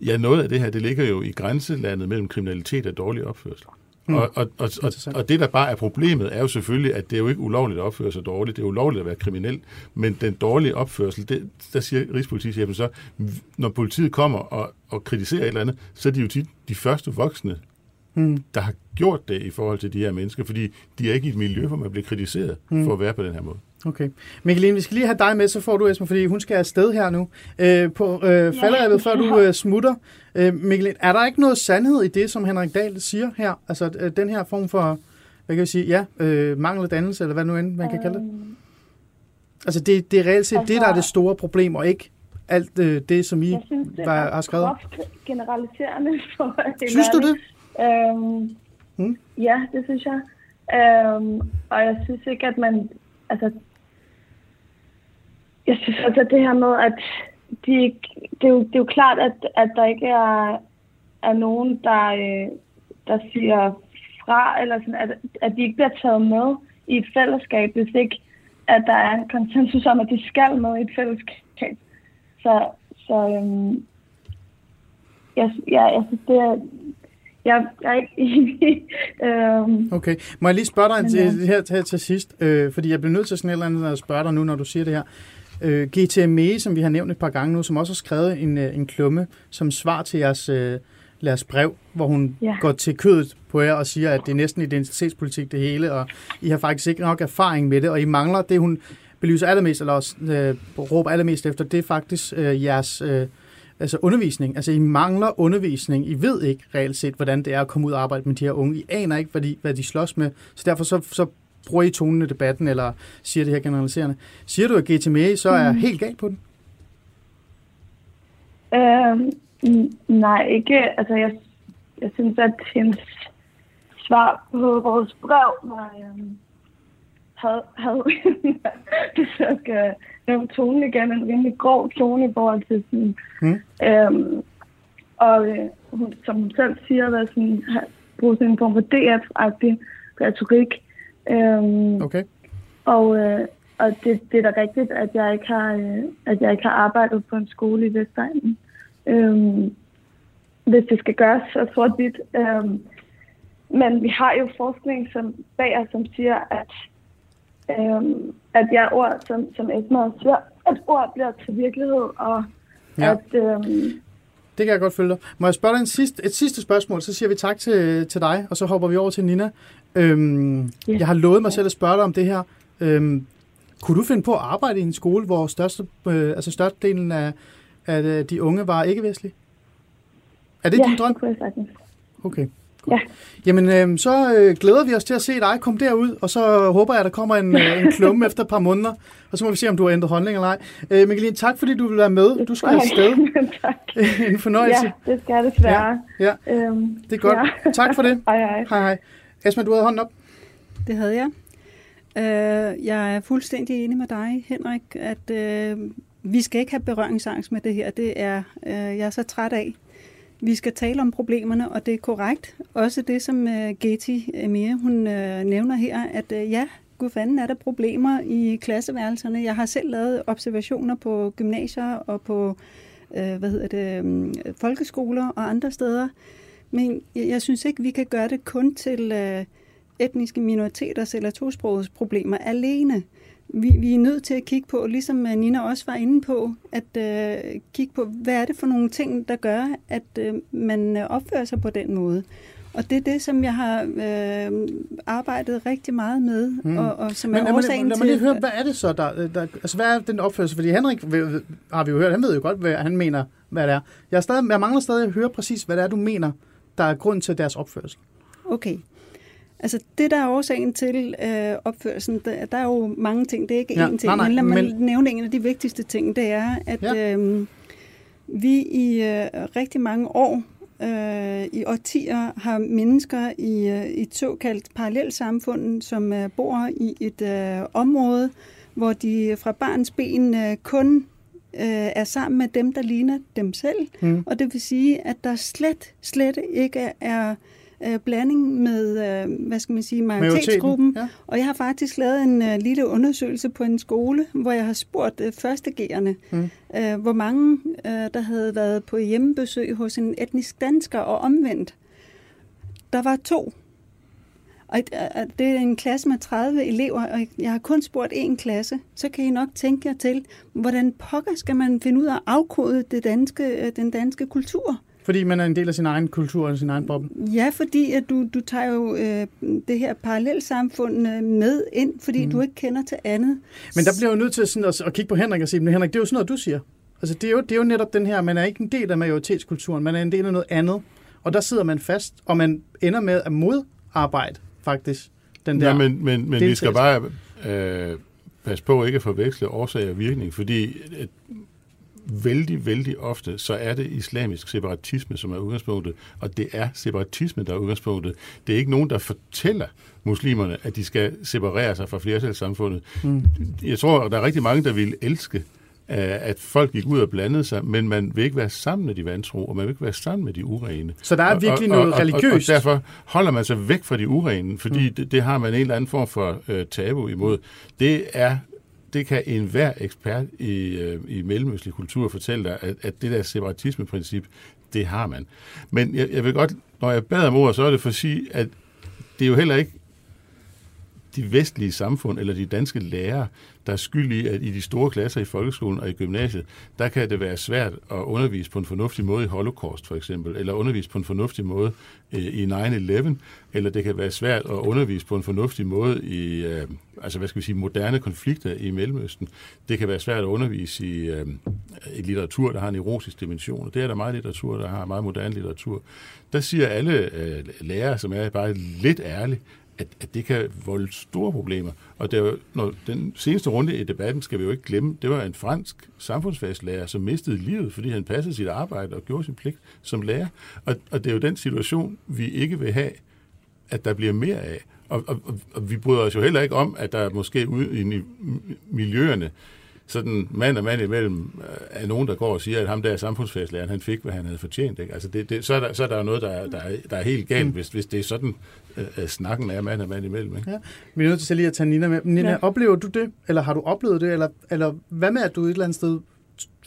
ja, noget af det her, det ligger jo i grænselandet mellem kriminalitet og dårlig opførsel. Mm. Og, og, og, og, og det, der bare er problemet, er jo selvfølgelig, at det er jo ikke ulovligt at opføre sig dårligt. Det er ulovligt at være kriminel. Men den dårlige opførsel, det, der siger Rigspolitichefen så, når politiet kommer og, og kritiserer et eller andet, så er de jo tit de første voksne, mm. der har gjort det i forhold til de her mennesker, fordi de er ikke i et miljø, hvor man bliver kritiseret mm. for at være på den her måde. Okay. Mikkeline, vi skal lige have dig med, så får du Esben, fordi hun skal afsted her nu. Øh, på øh, falderæbet, før du øh, smutter. Øh, Mikkeline, er der ikke noget sandhed i det, som Henrik Dahl siger her? Altså øh, den her form for, hvad kan vi sige, ja, øh, mangel dannelse, eller hvad nu end man kan kalde det? Øhm, Altså det, det er reelt set Altså- det, der er det store problem, og ikke alt øh, det, som I Jeg synes, det var, har skrevet. groft generaliserende for være Synes du det? Øhm, Hmm? Ja, det synes jeg. Øhm, og jeg synes ikke, at man... Altså, jeg synes altså det her med, at de det, er jo, det er jo klart, at, at der ikke er, er nogen, der, øh, der siger fra, eller sådan, at, at de ikke bliver taget med i et fællesskab, hvis ikke at der er en konsensus om, at de skal med i et fællesskab. Så, så øhm, jeg, jeg, jeg synes, det er, jeg, jeg er ikke enig. øhm, Okay. Må jeg lige spørge dig Men, ja. her, her til sidst, øh, fordi jeg bliver nødt til sådan et eller andet at spørge dig nu, når du siger det her. Øh, GTME, som vi har nævnt et par gange nu, som også har skrevet en, øh, en klumme som svar til jeres, øh, jeres brev, hvor hun Ja. går til kødet på jer og siger, at det er næsten identitetspolitik det hele, og I har faktisk ikke nok erfaring med det, og I mangler det, hun belyser allermest, eller også øh, råber allermest efter, det er faktisk øh, jeres øh, altså undervisning. Altså, I mangler undervisning. I ved ikke reelt set, hvordan det er at komme ud og arbejde med de her unge. I aner ikke, hvad de, hvad de slås med. Så derfor så, så bruger I tonen i debatten, eller siger det her generaliserende. Siger du, at GTME så er helt galt på den? N- nej, ikke. Altså, jeg, jeg synes, at hendes svar på vores brev var, øhm, havde, havde hvis jeg skal nævne tonen igen, en rimelig grov tone i forhold til sådan, Mm. øhm, og øh, hun, som hun selv siger, hvad sådan, har- bruge sådan en form for DF-agtig retorik. Øhm, Okay. og, øh, og det, det er da rigtigt, at jeg ikke har, øh, at jeg ikke har arbejdet på en skole i Vestegnen. Øhm, hvis det skal gøres så sort-hvidt. Øhm, men vi har jo forskning som bag os, som siger, at, øhm, at ja, ord, som, som Esma også siger, at ord bliver til virkelighed, og ja. at øhm, Det kan jeg godt følge dig. Må jeg spørge dig en sidste, et sidste spørgsmål, så siger vi tak til, til dig, og så hopper vi over til Nina. Øhm, Ja. Jeg har lovet mig selv at spørge dig om det her. Øhm, kunne du finde på at arbejde i en skole, hvor største, øh, altså størstedelen af, af de unge var ikke-vestlige? Er det ja, din drøm? det kunne jeg sagtens. Okay. Ja. Jamen, øh, så øh, glæder vi os til at se dig komme derud, og så håber jeg, at der kommer en, øh, en klumme efter et par måneder, og så må vi se, om du har ændret holdning eller ej. Øh, Mikkeline, tak fordi du vil være med. Du skal afsted. tak. en fornøjelse. Ja, det skal desværre. Ja, Øhm, det er godt. Ja. Tak for det. hej, hej. Hej, hej. Esma, du havde hånden op. Det havde jeg. Øh, jeg er fuldstændig enig med dig, Henrik, at øh, vi skal ikke have berøringsangst med det her. Det er øh, jeg er så træt af. Vi skal tale om problemerne, og det er korrekt. Også det, som uh, Getty øh, Emir, hun uh, nævner her, at uh, ja, gud fanden er der problemer i klasseværelserne. Jeg har selv lavet observationer på gymnasier og på øh, hvad hedder det, um, folkeskoler og andre steder. Men jeg, jeg synes ikke, vi kan gøre det kun til øh, etniske minoriteters eller tosprogets problemer alene. Vi, vi er nødt til at kigge på, ligesom øh, Nina også var inde på, at øh, kigge på, hvad er det for nogle ting, der gør, at øh, man øh, opfører sig på den måde. Og det er det, som jeg har øh, arbejdet rigtig meget med, Mm. og, og som Men er lad mig, årsagen lad mig lige til... høre, hvad er det så, der, der, altså hvad er den opførsel? Fordi Henrik har vi jo hørt, han ved jo godt, hvad han mener, hvad det er. Jeg, er stadig, jeg mangler stadig at høre præcis, hvad det er, du mener, der er grund til deres opførsel. Okay. Altså det, der er årsagen til øh, opførelsen, der, der er jo mange ting. Det er ikke Ja, én ting, nej, nej, men lad mig men- nævne en af de vigtigste ting. Det er, at Ja. øh, vi i øh, rigtig mange år, øh, i årtier, har mennesker i øh, et såkaldt parallelsamfund, som øh, bor i et øh, område, hvor de fra barns ben øh, kun øh, er sammen med dem, der ligner dem selv. Mm. Og det vil sige, at der slet, slet ikke er øh, blanding med, øh, hvad skal man sige, majoritetsgruppen. Ja. Og jeg har faktisk lavet en øh, lille undersøgelse på en skole, hvor jeg har spurgt øh, førstegerne, Mm. øh, hvor mange øh, der havde været på hjemmebesøg hos en etnisk dansker og omvendt. Der var to. Og øh, det er en klasse med 30 elever, og jeg har kun spurgt én klasse. Så kan I nok tænke jer til, hvordan pokker skal man finde ud af at afkode det danske, øh, den danske kultur? Fordi man er en del af sin egen kultur og sin egen boble? Ja, fordi at du, du tager jo øh, det her parallelsamfund øh, med ind, fordi mm. du ikke kender til andet. Men der bliver jo nødt til sådan at, at kigge på Henrik og sige, men Henrik, det er jo sådan noget, du siger. Altså, det er, jo, det er jo netop den her, man er ikke en del af majoritetskulturen, man er en del af noget andet. Og der sidder man fast, og man ender med at modarbejde faktisk den der Ja, men, men, men vi skal bare øh, passe på ikke at forveksle årsag og virkning, fordi øh, vældig, vældig ofte, så er det islamisk separatisme, som er udgangspunktet, og det er separatisme, der er udgangspunktet. Det er ikke nogen, der fortæller muslimerne, at de skal separere sig fra flertalssamfundet. Mm. Jeg tror, der er rigtig mange, der vil elske, øh, at folk gik ud og blandede sig, men man vil ikke være sammen med de vantro, og man vil ikke være sammen med de urene. Så der er virkelig og, og, noget og, religiøst. Og, og derfor holder man sig væk fra de urene, fordi mm. det, det har man en eller anden form for øh, tabu imod. Det er det kan enhver ekspert i, øh, i mellemøstlig kultur fortælle dig, at, at det der separatismeprincip, det har man. Men jeg, jeg vil godt, når jeg bad om ordet, så er det for at sige, at det er jo heller ikke de vestlige samfund eller de danske lærere, der er skyld i, at i de store klasser i folkeskolen og i gymnasiet, der kan det være svært at undervise på en fornuftig måde i Holocaust for eksempel, eller undervise på en fornuftig måde øh, i 9-11, eller det kan være svært at undervise på en fornuftig måde i øh, altså hvad skal vi sige, moderne konflikter i Mellemøsten. Det kan være svært at undervise i, øh, i litteratur, der har en erotisk dimension, og det er der meget litteratur, der har meget moderne litteratur. Der siger alle øh, lærere, som er bare lidt ærlige, at, at det kan volde store problemer. Og der, når den seneste runde i debatten skal vi jo ikke glemme, det var en fransk samfundsfagslærer, som mistede livet, fordi han passede sit arbejde og gjorde sin pligt som lærer. Og, og det er jo den situation, vi ikke vil have, at der bliver mere af. Og, og, og vi bryder os jo heller ikke om, at der måske ude i miljøerne sådan mand og mand imellem øh, er nogen, der går og siger, at ham der samfundsfagslæreren, han fik, hvad han havde fortjent. Ikke? Altså det, det, så, er der, så er der jo noget, der, er, der, er, der er helt galt, mm. hvis, hvis det er sådan, uh, snakken er mand og mand imellem. Ikke? Ja. Vi er nødt til lige at tage Nina med. Nina, ja. oplever du det, eller har du oplevet det, eller, eller hvad med, at du et eller andet sted,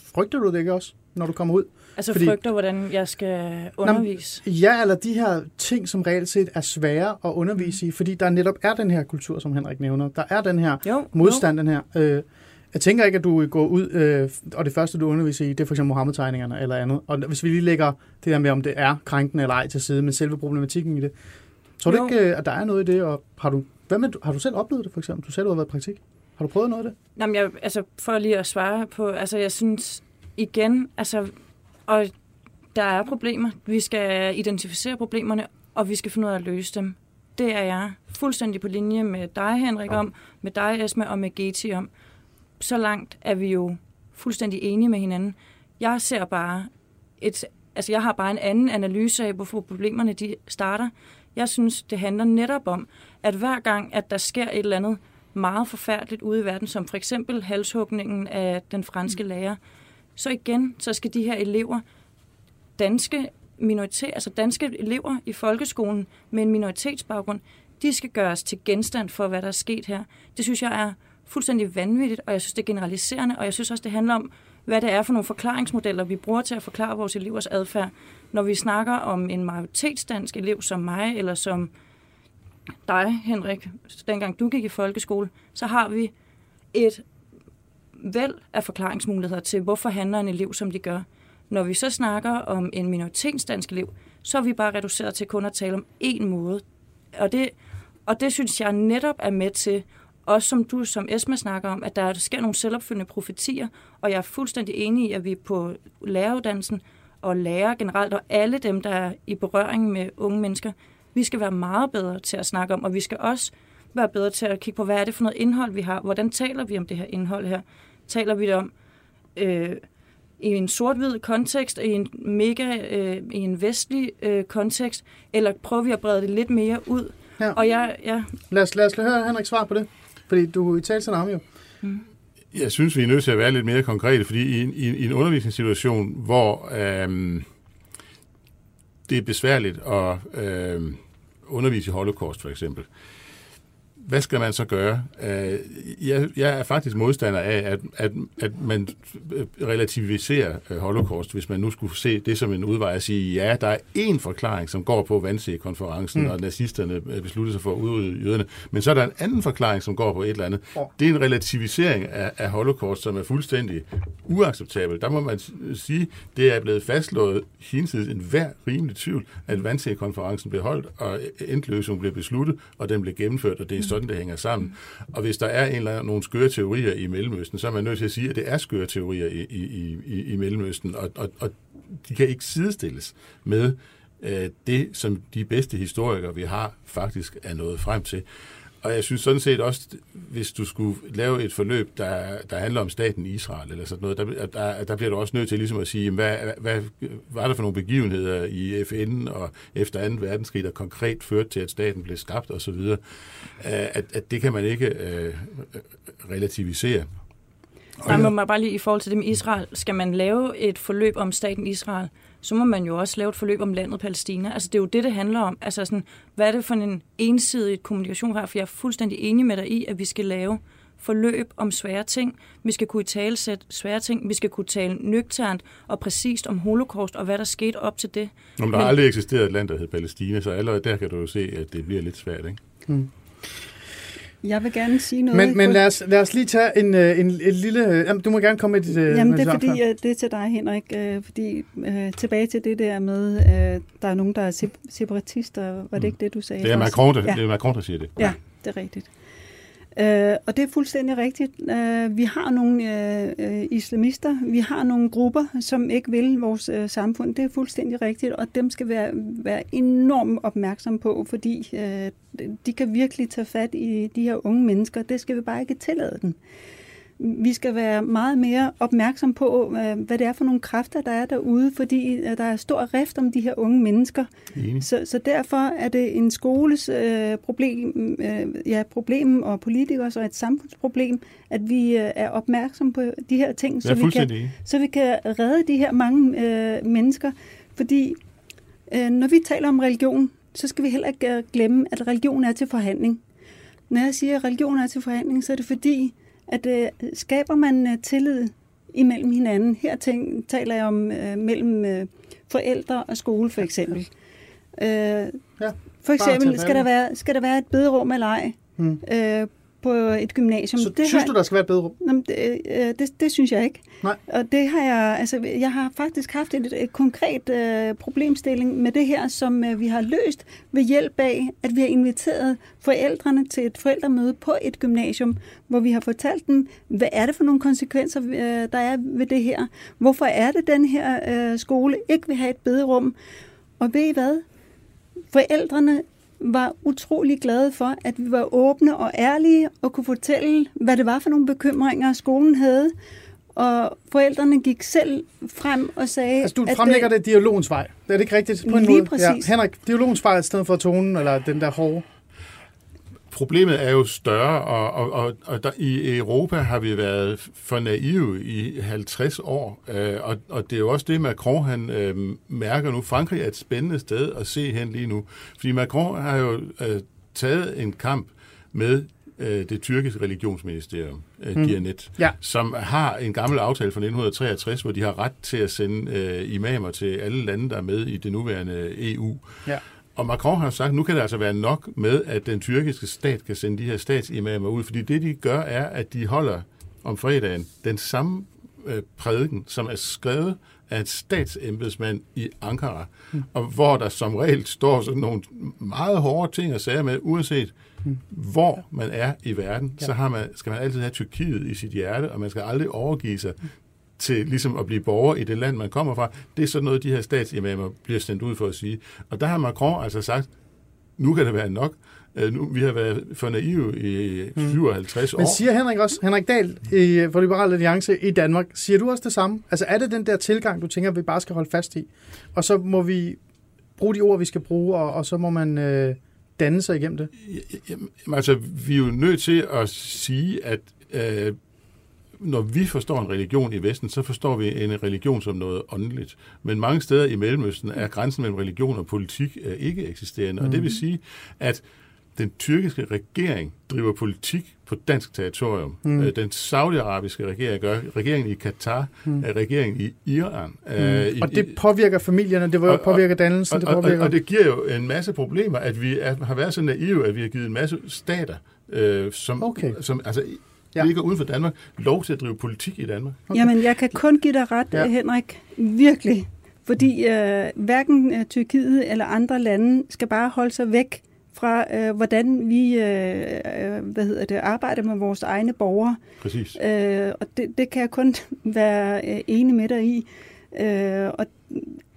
frygter du det ikke også, når du kommer ud? Altså Fordi, frygter, hvordan jeg skal undervise? Nå, ja, eller de her ting, som reelt set er svære at undervise i, fordi der netop er den her kultur, som Henrik nævner. Der er den her jo, modstand, jo. den her... Øh, jeg tænker ikke, at du går ud, øh, og det første, du underviser i, det er for eksempel Mohammed-tegningerne eller andet. Og hvis vi lige lægger det der med, om det er krænkende eller ej til side, men selve problematikken i det. Tror du jo. ikke, øh, at der er noget i det? Og har du, hvad med, har du selv oplevet det, for eksempel? Du selv har været i praktik. Har du prøvet noget af det? Jamen, jeg, altså, for lige at svare på, altså, jeg synes igen, altså, og der er problemer. Vi skal identificere problemerne, og vi skal finde ud af at løse dem. Det er jeg fuldstændig på linje med dig, Henrik, om, med dig, Esma, og med Geti om så langt er vi jo fuldstændig enige med hinanden. Jeg ser bare et, altså jeg har bare en anden analyse af, hvorfor problemerne de starter. Jeg synes, det handler netop om, at hver gang, at der sker et eller andet meget forfærdeligt ude i verden, som for eksempel halshugningen af den franske lærer, så igen, så skal de her elever, danske minoritet, altså danske elever i folkeskolen med en minoritetsbaggrund, de skal gøres til genstand for, hvad der er sket her. Det synes jeg er fuldstændig vanvittigt, og jeg synes, det er generaliserende, og jeg synes også, det handler om, hvad det er for nogle forklaringsmodeller, vi bruger til at forklare vores elevers adfærd. Når vi snakker om en majoritetsdansk elev som mig, eller som dig, Henrik, dengang du gik i folkeskole, så har vi et væld af forklaringsmuligheder til, hvorfor handler en elev, som de gør. Når vi så snakker om en minoritetsdansk elev, så er vi bare reduceret til kun at tale om én måde. Og det, og det synes jeg netop er med til også som du, som Esma snakker om, at der sker nogle selvopfyldende profetier, og jeg er fuldstændig enig i, at vi på læreruddannelsen og lærer generelt, og alle dem, der er i berøring med unge mennesker, vi skal være meget bedre til at snakke om, og vi skal også være bedre til at kigge på, hvad er det for noget indhold, vi har? Hvordan taler vi om det her indhold her? Taler vi det om øh, i en sort-hvid kontekst, i en mega, øh, i en vestlig øh, kontekst, eller prøver vi at brede det lidt mere ud? Ja. Og jeg, ja. Lad os, lad os høre Henrik svar på det. Fordi du i til ham jo. Mm. Jeg synes, vi er nødt til at være lidt mere konkrete, fordi i en, i, i en undervisningssituation, hvor øhm, det er besværligt at øhm, undervise i holocaust for eksempel, hvad skal man så gøre? Øh, jeg, jeg er faktisk modstander af, at, at, at man relativiserer øh, holocaust, hvis man nu skulle se det som en udvej at sige, ja, der er én forklaring, som går på Wannsee-konferencen, mm. og nazisterne øh, besluttede sig for at udrydde jøderne, men så er der en anden forklaring, som går på et eller andet. Det er en relativisering af, af holocaust, som er fuldstændig uacceptabel. Der må man sige, det er blevet fastslået hinsides en hver rimelig tvivl, at Wannsee-konferencen blev holdt, og endløsningen blev besluttet, og den blev gennemført, og det er mm sådan, det hænger sammen. Og hvis der er en eller anden, nogle skøre teorier i Mellemøsten, så er man nødt til at sige, at det er skøre teorier i, i, i, i Mellemøsten, og, og, og de kan ikke sidestilles med øh, det, som de bedste historikere, vi har, faktisk er nået frem til. Og jeg synes sådan set også, hvis du skulle lave et forløb, der, der handler om staten Israel, eller sådan noget, der, der, der bliver du også nødt til ligesom at sige, hvad, hvad var der for nogle begivenheder i FN og efter 2. verdenskrig, der konkret førte til, at staten blev skabt osv., øh, at, at det kan man ikke uh, relativisere. Nej, men bare lige i forhold til det med Israel, skal man lave et forløb om staten Israel, så må man jo også lave et forløb om landet Palæstina. Altså det er jo det, det handler om. Altså sådan, hvad er det for en ensidig kommunikation her? For jeg er fuldstændig enig med dig i, at vi skal lave forløb om svære ting. Vi skal kunne tale sæt svære ting. Vi skal kunne tale nøgternt og præcist om holocaust og hvad der skete op til det. Der Men, har aldrig eksisteret et land, der hedder Palæstina, så allerede der kan du jo se, at det bliver lidt svært, ikke? Mm. Jeg vil gerne sige noget. Men, men lad, os, lad os lige tage en, øh, en, en lille... Jamen, du må gerne komme med dit... Øh, jamen, det er fordi, uh, det er til dig, Henrik. Fordi tilbage til det der med, der er nogen, der er separatister. Var det mm. ikke det, du sagde? Det er Macron, der, ja. det er Macron, der siger det. Ja, det er rigtigt. Øh, og det er fuldstændig rigtigt. Øh, vi har nogle øh, øh, islamister, vi har nogle grupper, som ikke vil vores øh, samfund. Det er fuldstændig rigtigt, og dem skal være, være enormt opmærksom på, fordi øh, de kan virkelig tage fat i de her unge mennesker. Det skal vi bare ikke tillade dem vi skal være meget mere opmærksom på, øh, hvad det er for nogle kræfter, der er derude, fordi øh, der er stor rift om de her unge mennesker. Så, så derfor er det en skoles øh, problem, øh, ja, problem og politikers og et samfundsproblem, at vi øh, er opmærksom på de her ting, så vi, kan, så vi kan redde de her mange øh, mennesker. Fordi øh, når vi taler om religion, så skal vi heller ikke glemme, at religion er til forhandling. Når jeg siger, at religion er til forhandling, så er det fordi, at øh, skaber man øh, tillid imellem hinanden, her tænk, taler jeg om øh, mellem øh, forældre og skole for eksempel. Øh, ja, for eksempel skal der, være, skal der være et bederum eller ej. Hmm. Øh, på et gymnasium. Så det synes har, du, der skal være et bedre rum? Det, øh, det, det synes jeg ikke. Nej. Og det har jeg, altså, jeg har faktisk haft et, et konkret øh, problemstilling med det her, som øh, vi har løst ved hjælp af, at vi har inviteret forældrene til et forældremøde på et gymnasium, hvor vi har fortalt dem, hvad er det for nogle konsekvenser, øh, der er ved det her? Hvorfor er det, den her øh, skole ikke vil have et bederum? Og ved I hvad? Forældrene var utrolig glade for, at vi var åbne og ærlige og kunne fortælle, hvad det var for nogle bekymringer, skolen havde. Og forældrene gik selv frem og sagde... Altså, du fremlægger det, det dialogens vej. Det er det ikke rigtigt? På en lige måde? præcis. Ja. Henrik, dialogens vej i stedet for tonen, eller den der hårde problemet er jo større, og, og, og, og der, i Europa har vi været for naive i 50 år, øh, og, og det er jo også det, Macron han øh, mærker nu. Frankrig er et spændende sted at se hen lige nu, fordi Macron har jo øh, taget en kamp med øh, det tyrkiske religionsministerium, øh, mm. Dianet, ja. som har en gammel aftale fra 1963, hvor de har ret til at sende øh, imamer til alle lande, der er med i det nuværende EU. Ja. Og Macron har sagt, at nu kan det altså være nok med, at den tyrkiske stat kan sende de her statsimamer ud, fordi det, de gør, er, at de holder om fredagen den samme øh, prædiken, som er skrevet af et statsembedsmand i Ankara, mm. og hvor der som regel står sådan nogle meget hårde ting og sager med, uanset mm. hvor man er i verden, ja. så har man, skal man altid have Tyrkiet i sit hjerte, og man skal aldrig overgive sig mm til ligesom at blive borger i det land, man kommer fra. Det er sådan noget, de her statsimamer bliver sendt ud for at sige. Og der har Macron altså sagt, nu kan det være nok. Øh, nu, vi har været for naive i 57 mm. år. Men siger Henrik også, Henrik Dahl i, for Liberal Alliance i Danmark, siger du også det samme? Altså er det den der tilgang, du tænker, vi bare skal holde fast i? Og så må vi bruge de ord, vi skal bruge, og, og så må man øh, danne sig igennem det? Jamen, altså, vi er jo nødt til at sige, at øh, når vi forstår en religion i Vesten, så forstår vi en religion som noget åndeligt. Men mange steder i Mellemøsten er grænsen mellem religion og politik øh, ikke eksisterende. Mm. Og det vil mhm. sige, at den tyrkiske regering driver politik på dansk territorium. Mm. Den saudiarabiske regering gør, regeringen i Katar, mm. er regeringen i Iran. Mm. Øh, i, og det påvirker familierne, det og, påvirker dannelsen, og, det påvirker... Og, og det giver jo en masse problemer, at vi er, har været så naive, at vi har givet en masse stater, øh, som, okay. som altså, ja. ligger uden for Danmark, lov til at drive politik i Danmark. Okay. Jamen, jeg kan kun give dig ret, ja. Henrik. Virkelig. Fordi øh, hverken øh, Tyrkiet eller andre lande skal bare holde sig væk fra, øh, hvordan vi øh, øh, hvad hedder det, arbejder med vores egne borgere. Præcis. Øh, og det, det kan jeg kun være øh, enig med dig i. Øh, og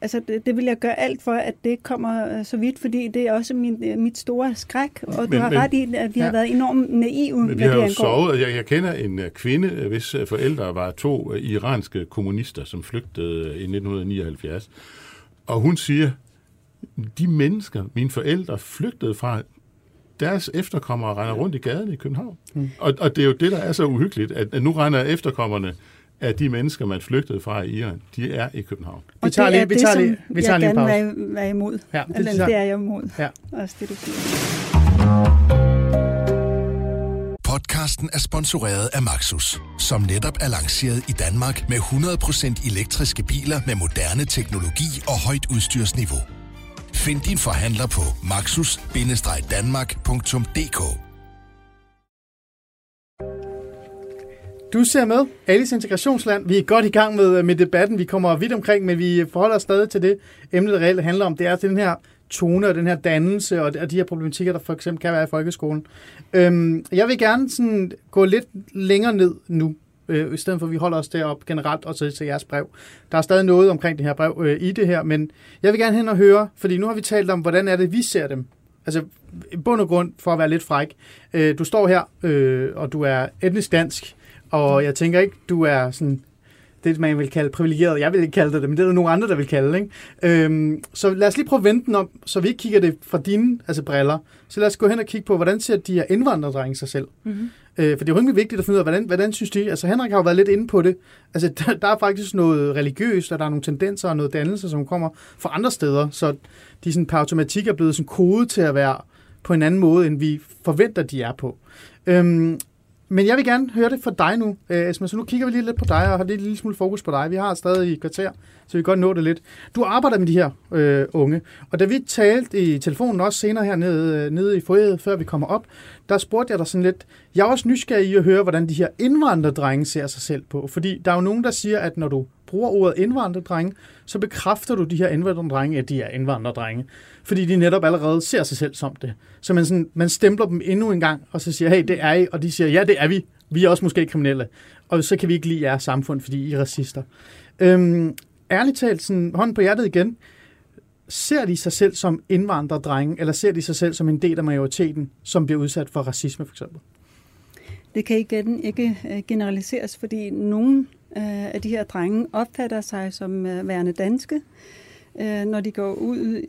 altså, det, det vil jeg gøre alt for, at det kommer øh, så vidt, fordi det er også min, øh, mit store skræk, og men, du har men, ret i, at vi ja. har været enormt naive. Men vi har jo sovet, og jeg, jeg kender en kvinde, hvis forældre var to iranske kommunister, som flygtede i 1979, og hun siger, de mennesker, mine forældre flygtede fra, deres efterkommere render rundt i gaden i København. Mm. Og, og det er jo det, der er så uhyggeligt, at, at nu render efterkommerne af de mennesker, man flygtede fra i Iran, de er i København. Og vi tager det er lige, vi tager det, lige, vi tager jeg lige gerne være, være imod. Ja, det, Eller, det er jeg imod. Ja. Også det, du Podcasten er sponsoreret af Maxus, som netop er lanceret i Danmark med 100% elektriske biler med moderne teknologi og højt udstyrsniveau. Find din forhandler på maxus-danmark.dk Du ser med, Alice Integrationsland. Vi er godt i gang med, med debatten. Vi kommer vidt omkring, men vi forholder os stadig til det emne, det reelt handler om. Det er den her tone og den her dannelse og de her problematikker, der for eksempel kan være i folkeskolen. Øhm, jeg vil gerne sådan gå lidt længere ned nu, øh, i stedet for at vi holder os derop generelt og så til jeres brev. Der er stadig noget omkring det her brev øh, i det her, men jeg vil gerne hen og høre, fordi nu har vi talt om, hvordan er det, vi ser dem. Altså, i bund og grund, for at være lidt fræk. Øh, du står her, øh, og du er etnisk dansk, og jeg tænker ikke, du er sådan det, man vil kalde privilegeret. Jeg vil ikke kalde det det, men det er der nogle andre, der vil kalde det. Ikke? Øhm, så lad os lige prøve at vente den om, så vi ikke kigger det fra dine altså briller. Så lad os gå hen og kigge på, hvordan ser de her indvandrerdrenge sig selv. Mm-hmm. Øh, for det er jo rimelig vigtigt at finde ud af, hvordan, hvordan synes de? Altså Henrik har jo været lidt inde på det. Altså der, der er faktisk noget religiøst, og der er nogle tendenser og noget dannelse, som kommer fra andre steder. Så de sådan per automatik er blevet sådan kodet til at være på en anden måde, end vi forventer, de er på. Øhm, men jeg vil gerne høre det fra dig nu, øh, Esma. Så nu kigger vi lige lidt på dig og har lidt lille smule fokus på dig. Vi har stadig i kvarter, så vi kan godt nå det lidt. Du arbejder med de her øh, unge, og da vi talte i telefonen også senere her nede, øh, nede i foyeret, før vi kommer op, der spurgte jeg dig sådan lidt, jeg er også nysgerrig i at høre, hvordan de her indvandrerdrenge ser sig selv på. Fordi der er jo nogen, der siger, at når du bruger ordet indvandrerdrenge, så bekræfter du de her indvandrerdrenge, at de er indvandrerdrenge. Fordi de netop allerede ser sig selv som det. Så man, sådan, man stempler dem endnu en gang, og så siger, hey, det er I, og de siger, ja, det er vi. Vi er også måske kriminelle. Og så kan vi ikke lide jeres samfund, fordi I er racister. Øhm, ærligt talt, sådan, hånden på hjertet igen, ser de sig selv som indvandrerdrenge, eller ser de sig selv som en del af majoriteten, som bliver udsat for racisme for eksempel? Det kan igen ikke øh, generaliseres, fordi nogen øh, af de her drenge opfatter sig som øh, værende danske. Når de går ud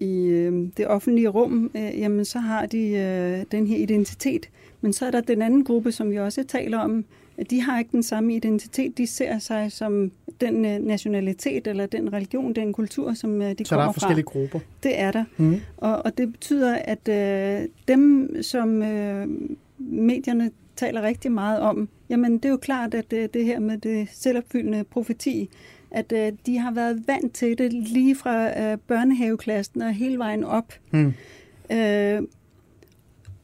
i det offentlige rum, jamen så har de den her identitet. Men så er der den anden gruppe, som vi også taler om, de har ikke den samme identitet. De ser sig som den nationalitet, eller den religion, den kultur, som de kommer fra. Så der er forskellige fra. grupper? Det er der. Mm. Og, og det betyder, at øh, dem, som øh, medierne taler rigtig meget om, jamen det er jo klart, at det, det her med det selvopfyldende profeti, at uh, de har været vant til det lige fra uh, børnehaveklassen og hele vejen op. Hmm. Uh,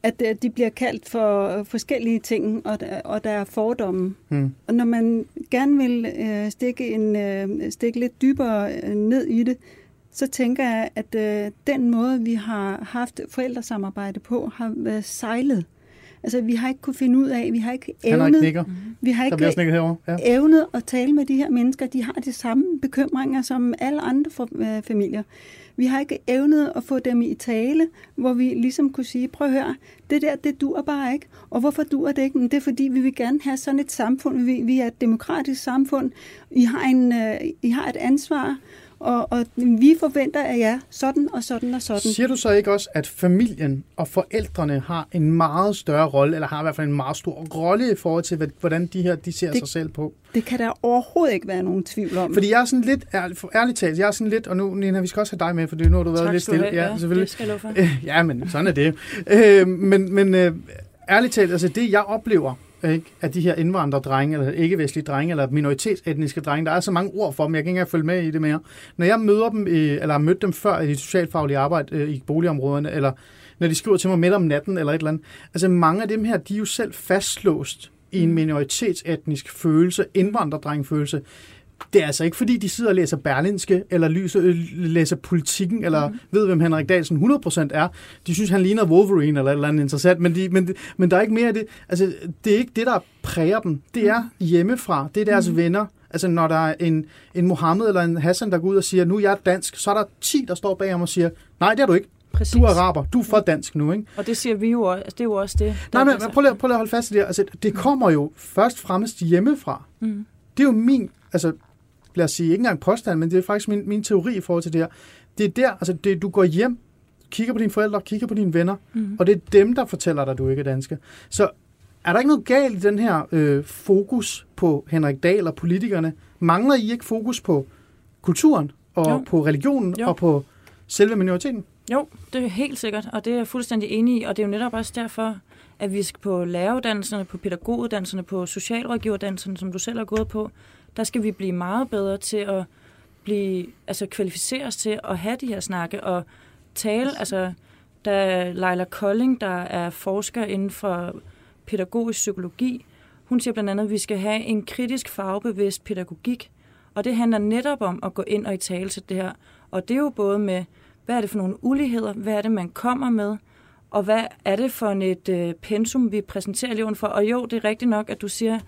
at de bliver kaldt for forskellige ting, og, og der er fordomme. Hmm. Og når man gerne vil stikke, en, stikke lidt dybere ned i det, så tænker jeg, at den måde, vi har haft forældresamarbejde på, har været sejlet. Altså, vi har ikke kunne finde ud af, vi har ikke evnet, ikke vi har ikke Ja. evnet at tale med de her mennesker. De har de samme bekymringer som alle andre for, øh, familier. Vi har ikke evnet at få dem i tale, hvor vi ligesom kunne sige, prøv at høre, det der, det dur bare ikke. Og hvorfor dur det ikke? Men det er fordi, vi vil gerne have sådan et samfund. Vi, vi er et demokratisk samfund. I har, en, øh, I har et ansvar og, og vi forventer af jer sådan og sådan og sådan. Siger du så ikke også, at familien og forældrene har en meget større rolle, eller har i hvert fald en meget stor rolle i forhold til, hvordan de her de ser Det- sig selv på? Det kan der overhovedet ikke være nogen tvivl om. Fordi jeg er sådan lidt, ærlig, for ærligt talt, jeg er sådan lidt, og nu, Nina, vi skal også have dig med, for nu har du været Tak lidt stille. have. Ja, selvfølgelig. det skal jeg love for. Ja, men sådan er det. Øh, men men øh, ærligt talt, altså det jeg oplever, ikke, af de her indvandrerdrenge, eller ikke-vestlige drenge, eller minoritetsetniske drenge, der er så mange ord for dem, jeg kan ikke engang følge med i det mere. Når jeg møder dem, eller har mødt dem før i det socialfaglige arbejde øh, i boligområderne, eller når de skriver til mig midt om natten, eller et eller andet. Altså mange af dem her, de er jo selv fastlåst i en minoritetsetnisk følelse, indvandrerdrengfølelse. Det er altså ikke, fordi de sidder og læser Berlinske, eller lyser, øh, læser politikken, eller mm. ved, hvem Henrik Dahlsen 100% er. De synes, han ligner Wolverine, eller et eller andet interessant, men, de, men, men der er ikke mere af det. Altså, det er ikke det, der præger dem. Det er hjemmefra. Det er deres mm. venner. Altså, når der er en, en Mohammed eller en Hassan, der går ud og siger, nu er jeg dansk, så er der 10, der står bag ham og siger, nej, det er du ikke. Præcis. Du er araber. Du er for dansk nu, ikke? Og det siger vi jo også. Altså, det er jo også det. Nej, men men prøv lige, prøv lige at holde fast i det. Altså, det kommer jo først fremmest hjemmefra. Mm. Det er jo min, altså lad os sige, ikke engang påstand, men det er faktisk min, min teori i forhold til det her. Det er der, altså det, du går hjem, kigger på dine forældre, kigger på dine venner, Mm. og det er dem, der fortæller dig, at du ikke er dansker. Så er der ikke noget galt i den her øh, fokus på Henrik Dahl og politikerne? Mangler I ikke fokus på kulturen og Jo. på religionen Jo. og på selve minoriteten? Jo, det er helt sikkert, og det er jeg fuldstændig enig i, og det er jo netop også derfor, at vi skal på læreruddannelserne, på pædagoguddannelserne, på socialrådgiveruddannelserne, som du selv har gået på, der skal vi blive meget bedre til at blive, altså kvalificere os til at have de her snakke og tale. Altså, der er Leila Kolding, der er forsker inden for pædagogisk psykologi. Hun siger blandt andet, at vi skal have en kritisk farvebevidst pædagogik, og det handler netop om at gå ind og i tale til det her. Og det er jo både med, hvad er det for nogle uligheder, hvad er det, man kommer med, og hvad er det for et øh, pensum, vi præsenterer eleven for. Og jo, det er rigtigt nok, at du siger,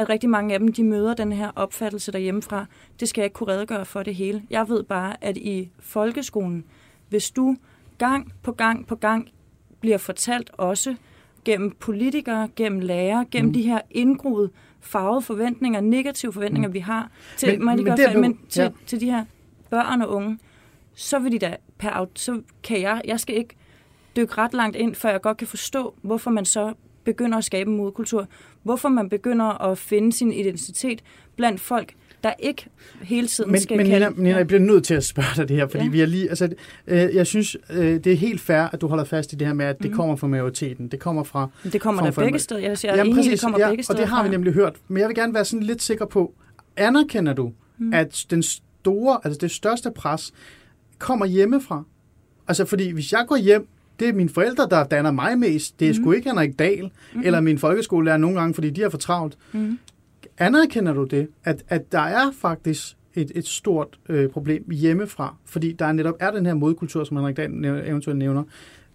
at rigtig mange af dem, de møder den her opfattelse derhjemmefra. Det skal jeg ikke kunne redegøre for det hele. Jeg ved bare, at i folkeskolen, hvis du gang på gang på gang bliver fortalt også gennem politikere, gennem lærere, gennem Mm. de her indgroede farvede forventninger, negative forventninger, Mm. vi har til, Men- det er færdig, jo- men til, ja. til de her børn og unge, så vil de da per så kan jeg, jeg skal ikke dykke ret langt ind, før jeg godt kan forstå, hvorfor man så begynder at skabe en modkultur. Hvorfor man begynder at finde sin identitet blandt folk, der ikke hele tiden Men, skal men kalde... Nina, Nina, jeg bliver nødt til at spørge dig det her, fordi ja. Vi er lige, altså, øh, jeg synes, øh, det er helt fair, at du holder fast i det her med, at det Mhm. kommer fra majoriteten. Det kommer fra... Men det kommer Form der for- begge steder. Jeg siger, Jamen, præcis, det kommer ja, begge og steder det har vi fra. nemlig hørt. Men jeg vil gerne være sådan lidt sikker på, anerkender du, mm. Mm. at den store, altså det største pres kommer hjemmefra? Altså, fordi hvis jeg går hjem, det er mine forældre, der danner mig mest. Det er mm. Mhm. sgu ikke Henrik Dahl, mm-hmm. eller min folkeskolelærer nogle gange, fordi de er for travlt. Mm. Anerkender du det, at, at der er faktisk et, et stort øh, problem hjemmefra, fordi der netop er den her modkultur, som Henrik Dahl eventuelt nævner.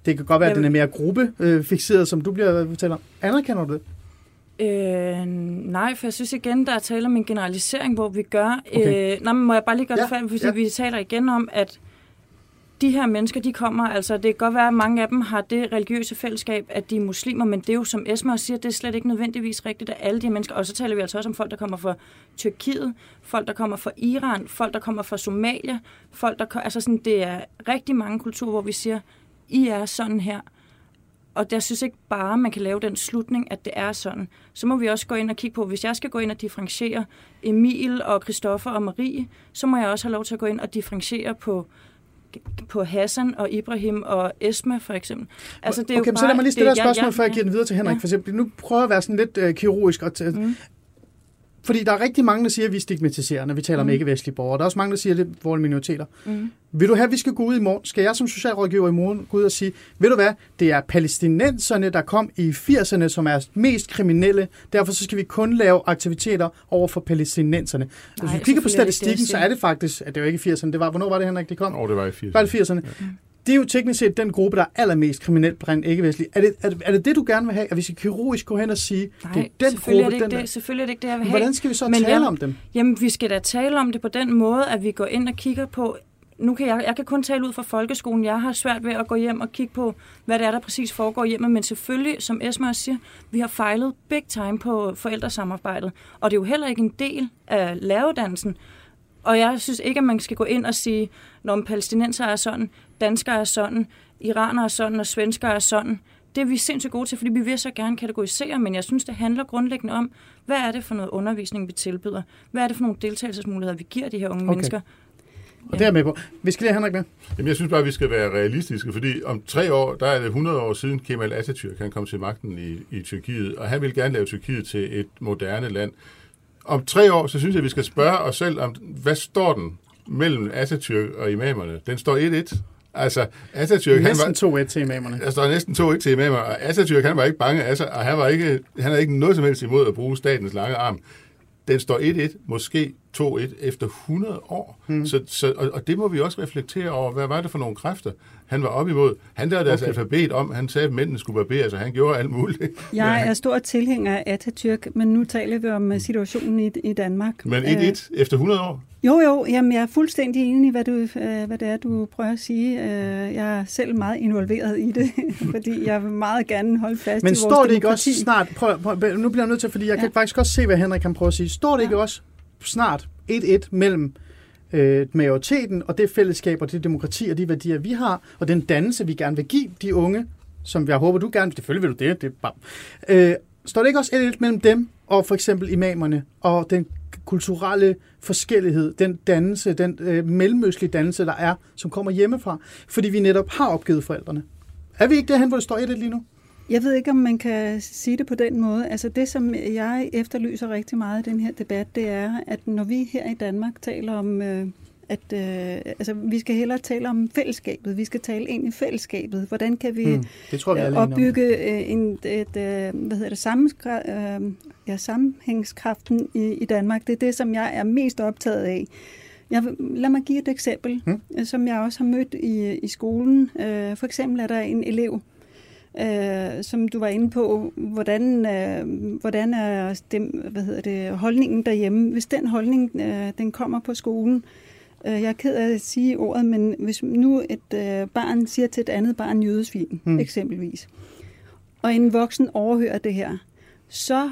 Det kan godt være, at den er mere gruppefixeret, som du bliver fortæller. Anerkender du det? Øh, nej, for jeg synes igen, der er tale om en generalisering, hvor vi gør... Okay. Øh, nej, men må jeg bare lige gøre Ja, det færdigt, fordi ja. vi taler igen om, at de her mennesker, de kommer, altså det kan godt være, at mange af dem har det religiøse fællesskab, at de er muslimer, men det er jo, som Esma også siger, det er slet ikke nødvendigvis rigtigt, at alle de her mennesker, og så taler vi altså også om folk, der kommer fra Tyrkiet, folk, der kommer fra Iran, folk, der kommer fra Somalia, folk, der altså sådan, det er rigtig mange kulturer, hvor vi siger, I er sådan her, og jeg synes ikke bare, man kan lave den slutning, at det er sådan. Så må vi også gå ind og kigge på, hvis jeg skal gå ind og differentiere Emil og Christoffer og Marie, så må jeg også have lov til at gå ind og differentiere på på Hassan og Ibrahim og Esma for eksempel. Altså, det er okay, jo bare, så lad mig lige stille et spørgsmål, før jeg giver den videre til Henrik. Ja. For eksempel, nu prøver jeg at være sådan lidt øh, kirurgisk. Og t- Mm. Fordi der er rigtig mange, der siger, at vi er stigmatiserende, når vi taler mm. om ikke-vestlige borgere. Der er også mange, der siger, at det er vores minoriteter. Mm. Vil du have, at vi skal gå ud i morgen? Skal jeg som socialrådgiver i morgen gå ud og sige, ved du hvad, det er palæstinenserne, der kom i 80'erne, som er mest kriminelle. Derfor så skal vi kun lave aktiviteter over for palæstinenserne. Hvis Nej, vi kigger på statistikken, så er det faktisk, at det var ikke i 80'erne, det var, hvornår var det, Henrik, det kom? Og det var i 80'erne. Var det 80'erne? Det er jo teknisk set den gruppe, der er allermest kriminelt blandt ikke-vestlige. Er det, er, det, er det det, du gerne vil have, at vi skal kirurgisk gå hen og sige, Nej, det er den selvfølgelig gruppe, er det den ikke der- det. Selvfølgelig er det ikke det, jeg vil have. Hvordan skal vi så Men tale jeg- om dem? Jamen, vi skal da tale om det på den måde, at vi går ind og kigger på... Nu kan jeg, jeg kan kun tale ud fra folkeskolen. Jeg har svært ved at gå hjem og kigge på, hvad det er, der præcis foregår hjemme. Men selvfølgelig, som Esma også siger, vi har fejlet big time på forældresamarbejdet. Og det er jo heller ikke en del af læreruddannelsen Og jeg synes ikke, at man skal gå ind og sige, når palæstinenser er sådan, danskere er sådan, iranere er sådan, og svenskere er sådan. Det er vi sindssygt gode til, fordi vi vil så gerne kategorisere, men jeg synes, det handler grundlæggende om, hvad er det for noget undervisning, vi tilbyder? Hvad er det for nogle deltagelsesmuligheder, vi giver de her unge okay. mennesker? Og det er med på. Vi skal lige have Henrik med. Jamen, jeg synes bare, at vi skal være realistiske, fordi om tre år, der er det 100 år siden Kemal Atatürk han kom til magten i, i Tyrkiet, og han vil gerne lave Tyrkiet til et moderne land. Om tre år, så synes jeg, at vi skal spørge os selv, om hvad står den mellem Atatürk og imamerne? Den står 1-1. Altså, Atatürk, næsten han var... 2-1 til imamerne. Der står næsten 2-1 til imamerne, og Atatürk, han var ikke bange, altså, og han, var ikke, han havde ikke noget som helst imod at bruge statens lange arm. Den står 1-1, måske 2-1 efter 100 år. Hmm. Så, så, og, og det må vi også reflektere over. Hvad var det for nogle kræfter, han var op imod? Han lavede deres okay. alfabet om. Han sagde, at mændene skulle barbere sig. Han gjorde alt muligt. Jeg er stor tilhænger af Atatürk, men nu taler vi om øh, situationen i, i Danmark. Men 1-1 øh, efter 100 år? Jo, jo. Jamen, jeg er fuldstændig enig i, hvad, du, øh, hvad det er, du prøver at sige. Jeg er selv meget involveret i det, fordi jeg vil meget gerne holde fast Men i vores står det ikke også snart... Prøv, prøv, nu bliver jeg nødt til, fordi jeg ja. kan faktisk også se, hvad Henrik kan prøve at sige. Står det ja. ikke også snart 1-1 mellem øh, majoriteten og det fællesskab og det demokrati og de værdier, vi har, og den dannelse, vi gerne vil give de unge, som jeg håber, du gerne vil. Selvfølgelig vil du det. det er bare. Øh, står det ikke også 1-1 mellem dem og for eksempel imamerne og den kulturelle forskellighed, den dannelse, den øh, mellemøstlige dannelse, der er, som kommer hjemmefra, fordi vi netop har opgivet forældrene. Er vi ikke derhen, hvor det står 1-1 lige nu? Jeg ved ikke, om man kan sige det på den måde. Altså det, som jeg efterlyser rigtig meget i den her debat, det er, at når vi her i Danmark taler om, øh, at øh, altså, vi skal hellere tale om fællesskabet. Vi skal tale ind i fællesskabet. Hvordan kan vi, hmm, det tror vi øh, opbygge øh, en, et, et, hvad hedder det, sammen, øh, ja, sammenhængskraften i, i Danmark? Det er det, som jeg er mest optaget af. Jeg, lad mig give et eksempel, hmm. som jeg også har mødt i, i skolen. Øh, for eksempel er der en elev, øh, som du var inde på, hvordan, øh, hvordan er det, hvad hedder det, holdningen derhjemme. Hvis den holdning øh, den kommer på skolen, øh, jeg er ked af at sige ordet, men hvis nu et øh, barn siger til et andet barn jødesvin, mm. eksempelvis, og en voksen overhører det her, så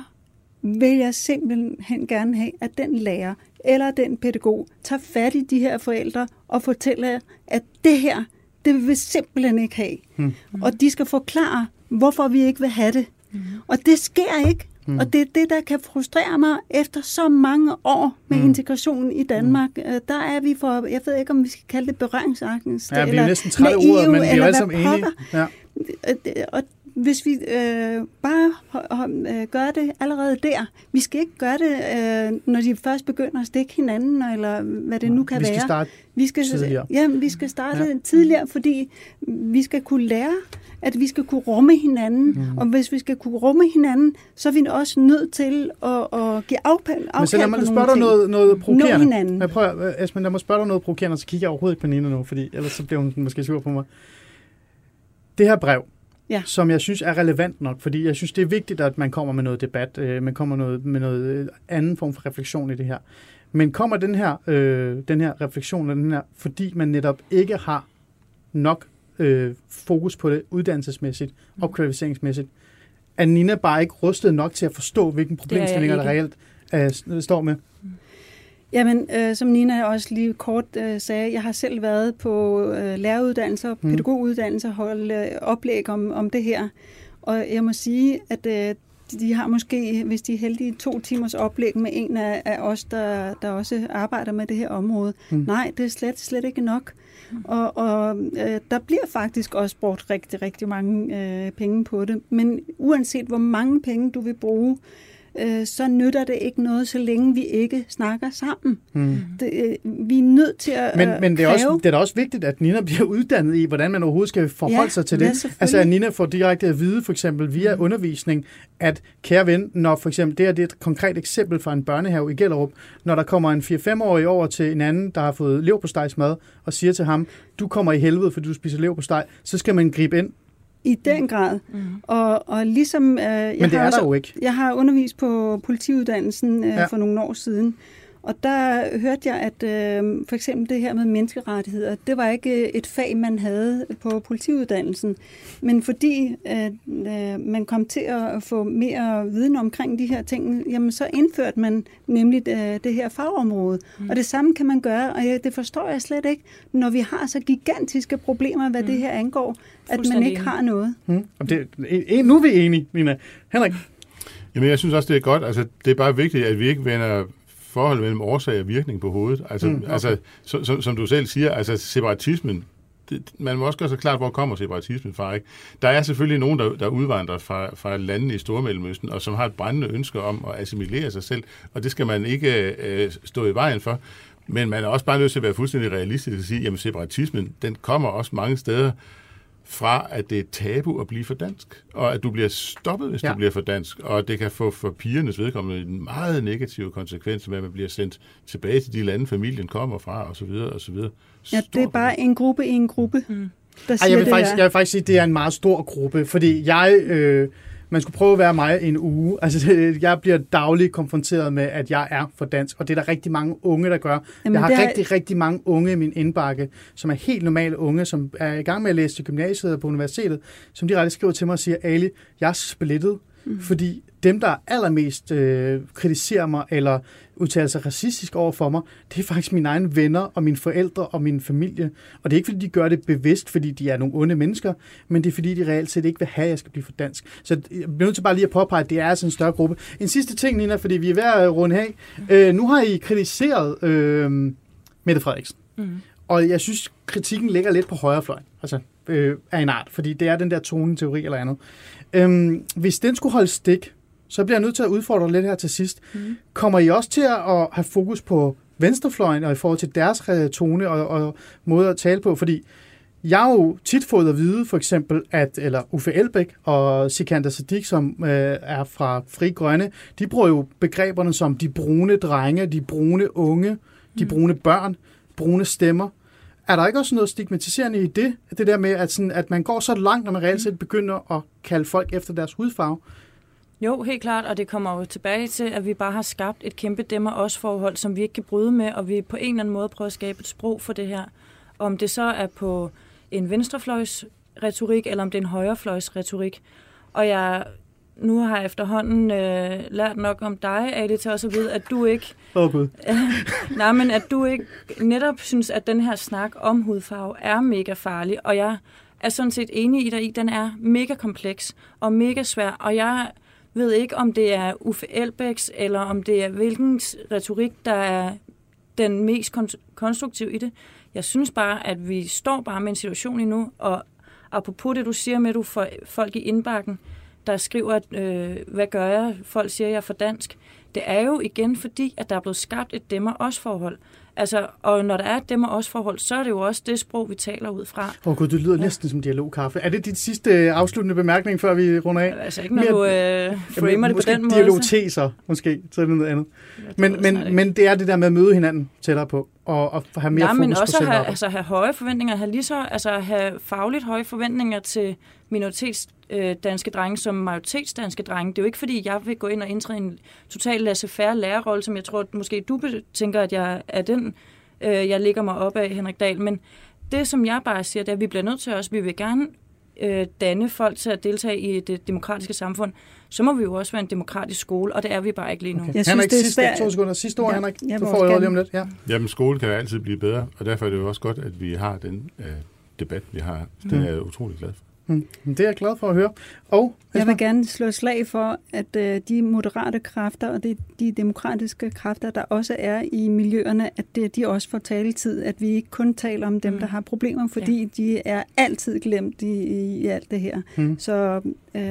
vil jeg simpelthen gerne have, at den lærer eller den pædagog tager fat i de her forældre og fortæller, at det her, det vil vi simpelthen ikke have. Mm. Og de skal forklare, hvorfor vi ikke vil have det. Mm. Og det sker ikke. Mm. Og det er det, der kan frustrere mig efter så mange år med mm. integrationen i Danmark. Mm. Der er vi for, jeg ved ikke, om vi skal kalde det berøringsangst. Ja, vi er næsten trætte ord, men vi er alle sammen enige. Ja. Og hvis vi øh, bare øh, gør det allerede der. Vi skal ikke gøre det, øh, når de først begynder at stikke hinanden, eller hvad det nu kan vi være. Vi skal starte vi skal, tidligere. Ja, vi skal starte ja. tidligere, fordi vi skal kunne lære, at vi skal kunne rumme hinanden. Mm. Og hvis vi skal kunne rumme hinanden, så er vi også nødt til at, at give afkald, afkald Men så lad mig spørge dig noget, noget provokerende. Jeg prøver, Esben, lad mig spørge dig noget provokerende, så kigger jeg overhovedet ikke på Nina nu, fordi ellers så bliver hun måske sur på mig. Det her brev, ja. som jeg synes er relevant nok, fordi jeg synes, det er vigtigt, at man kommer med noget debat, øh, man kommer noget, med noget øh, anden form for refleksion i det her. Men kommer den her, øh, den her refleksion, den her, fordi man netop ikke har nok øh, fokus på det uddannelsesmæssigt, mm. opkvalificeringsmæssigt, er Nina bare ikke rustet nok til at forstå, hvilken problemstillinger der reelt øh, står med? Jamen, øh, som Nina også lige kort øh, sagde, jeg har selv været på øh, læreruddannelser, mm. pædagoguddannelser, holdt øh, oplæg om, om det her. Og jeg må sige, at øh, de har måske, hvis de er heldige, to timers oplæg med en af, af os, der, der også arbejder med det her område. Mm. Nej, det er slet, slet ikke nok. Mm. Og, og øh, der bliver faktisk også brugt rigtig, rigtig mange øh, penge på det. Men uanset hvor mange penge du vil bruge, øh, så nytter det ikke noget, så længe vi ikke snakker sammen. Hmm. Det, øh, vi er nødt til at Men, men det, er også, det er da også vigtigt, at Nina bliver uddannet i, hvordan man overhovedet skal forholde ja, sig til det. Altså at Nina får direkte at vide, for eksempel via hmm. undervisning, at kære ven, når for eksempel, det er, det er et konkret eksempel fra en børnehave i Gellerup, når der kommer en 4-5-årig over til en anden, der har fået lev på mad, og siger til ham, du kommer i helvede, fordi du spiser lev på steg, så skal man gribe ind i den grad. Mm. Og, og ligesom... Øh, jeg Men det har er der jo ikke. Jeg har undervist på politiuddannelsen øh, ja. for nogle år siden, Og der hørte jeg, at øh, for eksempel det her med menneskerettigheder, det var ikke et fag, man havde på politiuddannelsen. Men fordi øh, man kom til at få mere viden omkring de her ting, jamen så indførte man nemlig øh, det her fagområde. Mm. Og det samme kan man gøre, og det forstår jeg slet ikke, når vi har så gigantiske problemer, hvad mm. det her angår, at man ikke har noget. Mm. Det, nu er vi enige, Nina. Henrik? Jamen, jeg synes også, det er godt. Altså, det er bare vigtigt, at vi ikke vender forhold mellem årsag og virkning på hovedet. Altså, mm, okay. altså så, så, som du selv siger, altså separatismen, det, man må også gøre sig klart, hvor kommer separatismen fra. Ikke? Der er selvfølgelig nogen, der, der udvandrer fra, fra landene i Stormellemøsten, og som har et brændende ønske om at assimilere sig selv, og det skal man ikke øh, stå i vejen for. Men man er også bare nødt til at være fuldstændig realistisk og sige, at separatismen, den kommer også mange steder fra, at det er tabu at blive for dansk, og at du bliver stoppet, hvis ja. du bliver for dansk, og det kan få for pigernes vedkommende en meget negativ konsekvens, med at man bliver sendt tilbage til de lande, familien kommer fra, og så videre, og så videre. Ja, det er bare en gruppe i en gruppe, mm. der siger Ej, jeg vil det faktisk, Jeg vil faktisk sige, at det er en meget stor gruppe, fordi jeg... Øh, man skulle prøve at være mig en uge. Altså, jeg bliver dagligt konfronteret med, at jeg er for dansk, og det er der rigtig mange unge, der gør. Jamen, jeg har rigtig, er... rigtig mange unge i min indbakke, som er helt normale unge, som er i gang med at læse til gymnasiet og på universitetet, som de skriver til mig og siger, Ali, jeg er splittet, mm. fordi dem, der allermest øh, kritiserer mig eller udtaler sig racistisk over for mig, det er faktisk mine egne venner og mine forældre og min familie. Og det er ikke, fordi de gør det bevidst, fordi de er nogle onde mennesker, men det er, fordi de reelt set ikke vil have, at jeg skal blive for dansk. Så jeg bliver nødt til bare lige at påpege, at det er altså en større gruppe. En sidste ting, Nina, fordi vi er ved at runde af. Øh, nu har I kritiseret øh, Mette Frederiksen. Mm. Og jeg synes, kritikken ligger lidt på højrefløjen. Altså, øh, af en art, fordi det er den der toneteori eller andet. Øhm, hvis den skulle holde stik, så bliver jeg nødt til at udfordre lidt her til sidst. Mm. Kommer I også til at have fokus på venstrefløjen og i forhold til deres tone og, og måde at tale på? Fordi jeg har jo tit fået at vide, for eksempel, at eller Uffe Elbæk og Sikander Sadik, som øh, er fra Fri Grønne, de bruger jo begreberne som de brune drenge, de brune unge, de mm. brune børn, brune stemmer. Er der ikke også noget stigmatiserende i det? Det der med, at, sådan, at man går så langt, når man reelt set begynder at kalde folk efter deres hudfarve? Jo, helt klart, og det kommer jo tilbage til, at vi bare har skabt et kæmpe demmer-os-forhold, som vi ikke kan bryde med, og vi på en eller anden måde prøver at skabe et sprog for det her. Om det så er på en venstrefløjs retorik, eller om det er en højrefløjs retorik. Og jeg, nu har jeg efterhånden øh, lært nok om dig, Ali, til også at vide, at du ikke... Åh, oh, Gud. nej, men at du ikke netop synes, at den her snak om hudfarve er mega farlig, og jeg er sådan set enig i dig i, den er mega kompleks og mega svær, og jeg ved ikke, om det er Uffe Elbæks, eller om det er hvilken retorik, der er den mest konstruktiv i det. Jeg synes bare, at vi står bare med en situation endnu, og apropos det, du siger med, at du får folk i indbakken, der skriver, at, øh, hvad gør jeg? Folk siger, at jeg er for dansk. Det er jo igen fordi, at der er blevet skabt et demmer-os-forhold. Altså, og når der er et dem og os forhold, så er det jo også det sprog, vi taler ud fra. Åh oh, gud, det lyder ja. næsten som dialogkaffe. Er det dit sidste øh, afsluttende bemærkning, før vi runder af? Altså ikke, når Mere, du øh, framer det på den måde. dialogteser, måske, så er det noget andet. Men, men, men det er det der med at møde hinanden tættere på, og, og have mere ja, fokus men også på have, altså, have høje forventninger, have lige så, altså have fagligt høje forventninger til minoritets øh, danske drenge som majoritetsdanske drenge. Det er jo ikke, fordi jeg vil gå ind og indtræde en total laissez-faire lærerrolle, som jeg tror, at måske du tænker, at jeg er den, øh, jeg ligger mig op af, Henrik Dahl. Men det, som jeg bare siger, det er, at vi bliver nødt til os, vi vil gerne øh, danne folk til at deltage i det demokratiske samfund, så må vi jo også være en demokratisk skole, og det er vi bare ikke lige nu. Okay. Jeg Henrik, synes, det er sidste, to sekunder. Sidste ord, ja, Henrik. Du får jeg lige om lidt. Ja. Jamen, skole kan altid blive bedre, og derfor er det jo også godt, at vi har den øh, debat, vi har. Den mm. er jeg utrolig glad for. Mm, det er jeg glad for at høre. Og jeg vil gerne slå slag for, at øh, de moderate kræfter og de, de demokratiske kræfter, der også er i miljøerne, at det, de også får taletid. At vi ikke kun taler om dem, mm. der har problemer, fordi ja. de er altid glemt i, i alt det her. Mm. Så øh,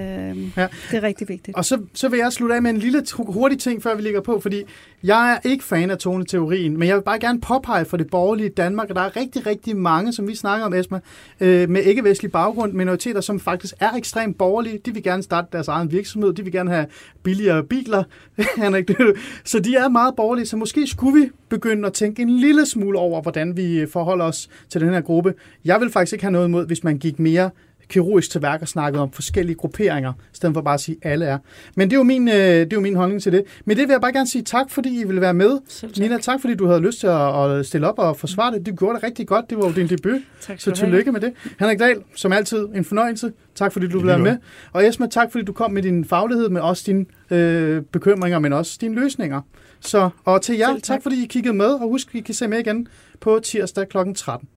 ja. det er rigtig vigtigt. Og så, så vil jeg slutte af med en lille hurtig ting, før vi ligger på, fordi jeg er ikke fan af toneteorien, men jeg vil bare gerne påpege for det borgerlige Danmark, at der er rigtig, rigtig mange, som vi snakker om, Esma, øh, med ikke-vestlig baggrund, minoriteter, som faktisk er ekstremt borgerlige. De vil gerne starte deres egen virksomhed, de vil gerne have billigere biler. så de er meget borgerlige, så måske skulle vi begynde at tænke en lille smule over, hvordan vi forholder os til den her gruppe. Jeg vil faktisk ikke have noget imod, hvis man gik mere kirurgisk til værk og snakket om forskellige grupperinger, i stedet for bare at sige, at alle er. Men det er jo min, øh, det er jo min holdning til det. Men det vil jeg bare gerne sige tak, fordi I ville være med. Selv tak. Nina, tak fordi du havde lyst til at, at stille op og forsvare det. Du gjorde det rigtig godt. Det var jo din debut. Tak Så du have. tillykke med det. Henrik Dahl, som altid, en fornøjelse. Tak fordi du ville være med. Og Esma, tak fordi du kom med din faglighed, med også dine øh, bekymringer, men også dine løsninger. Så, og til jer, Selv tak. tak fordi I kiggede med, og husk, I kan se med igen på tirsdag kl. 13.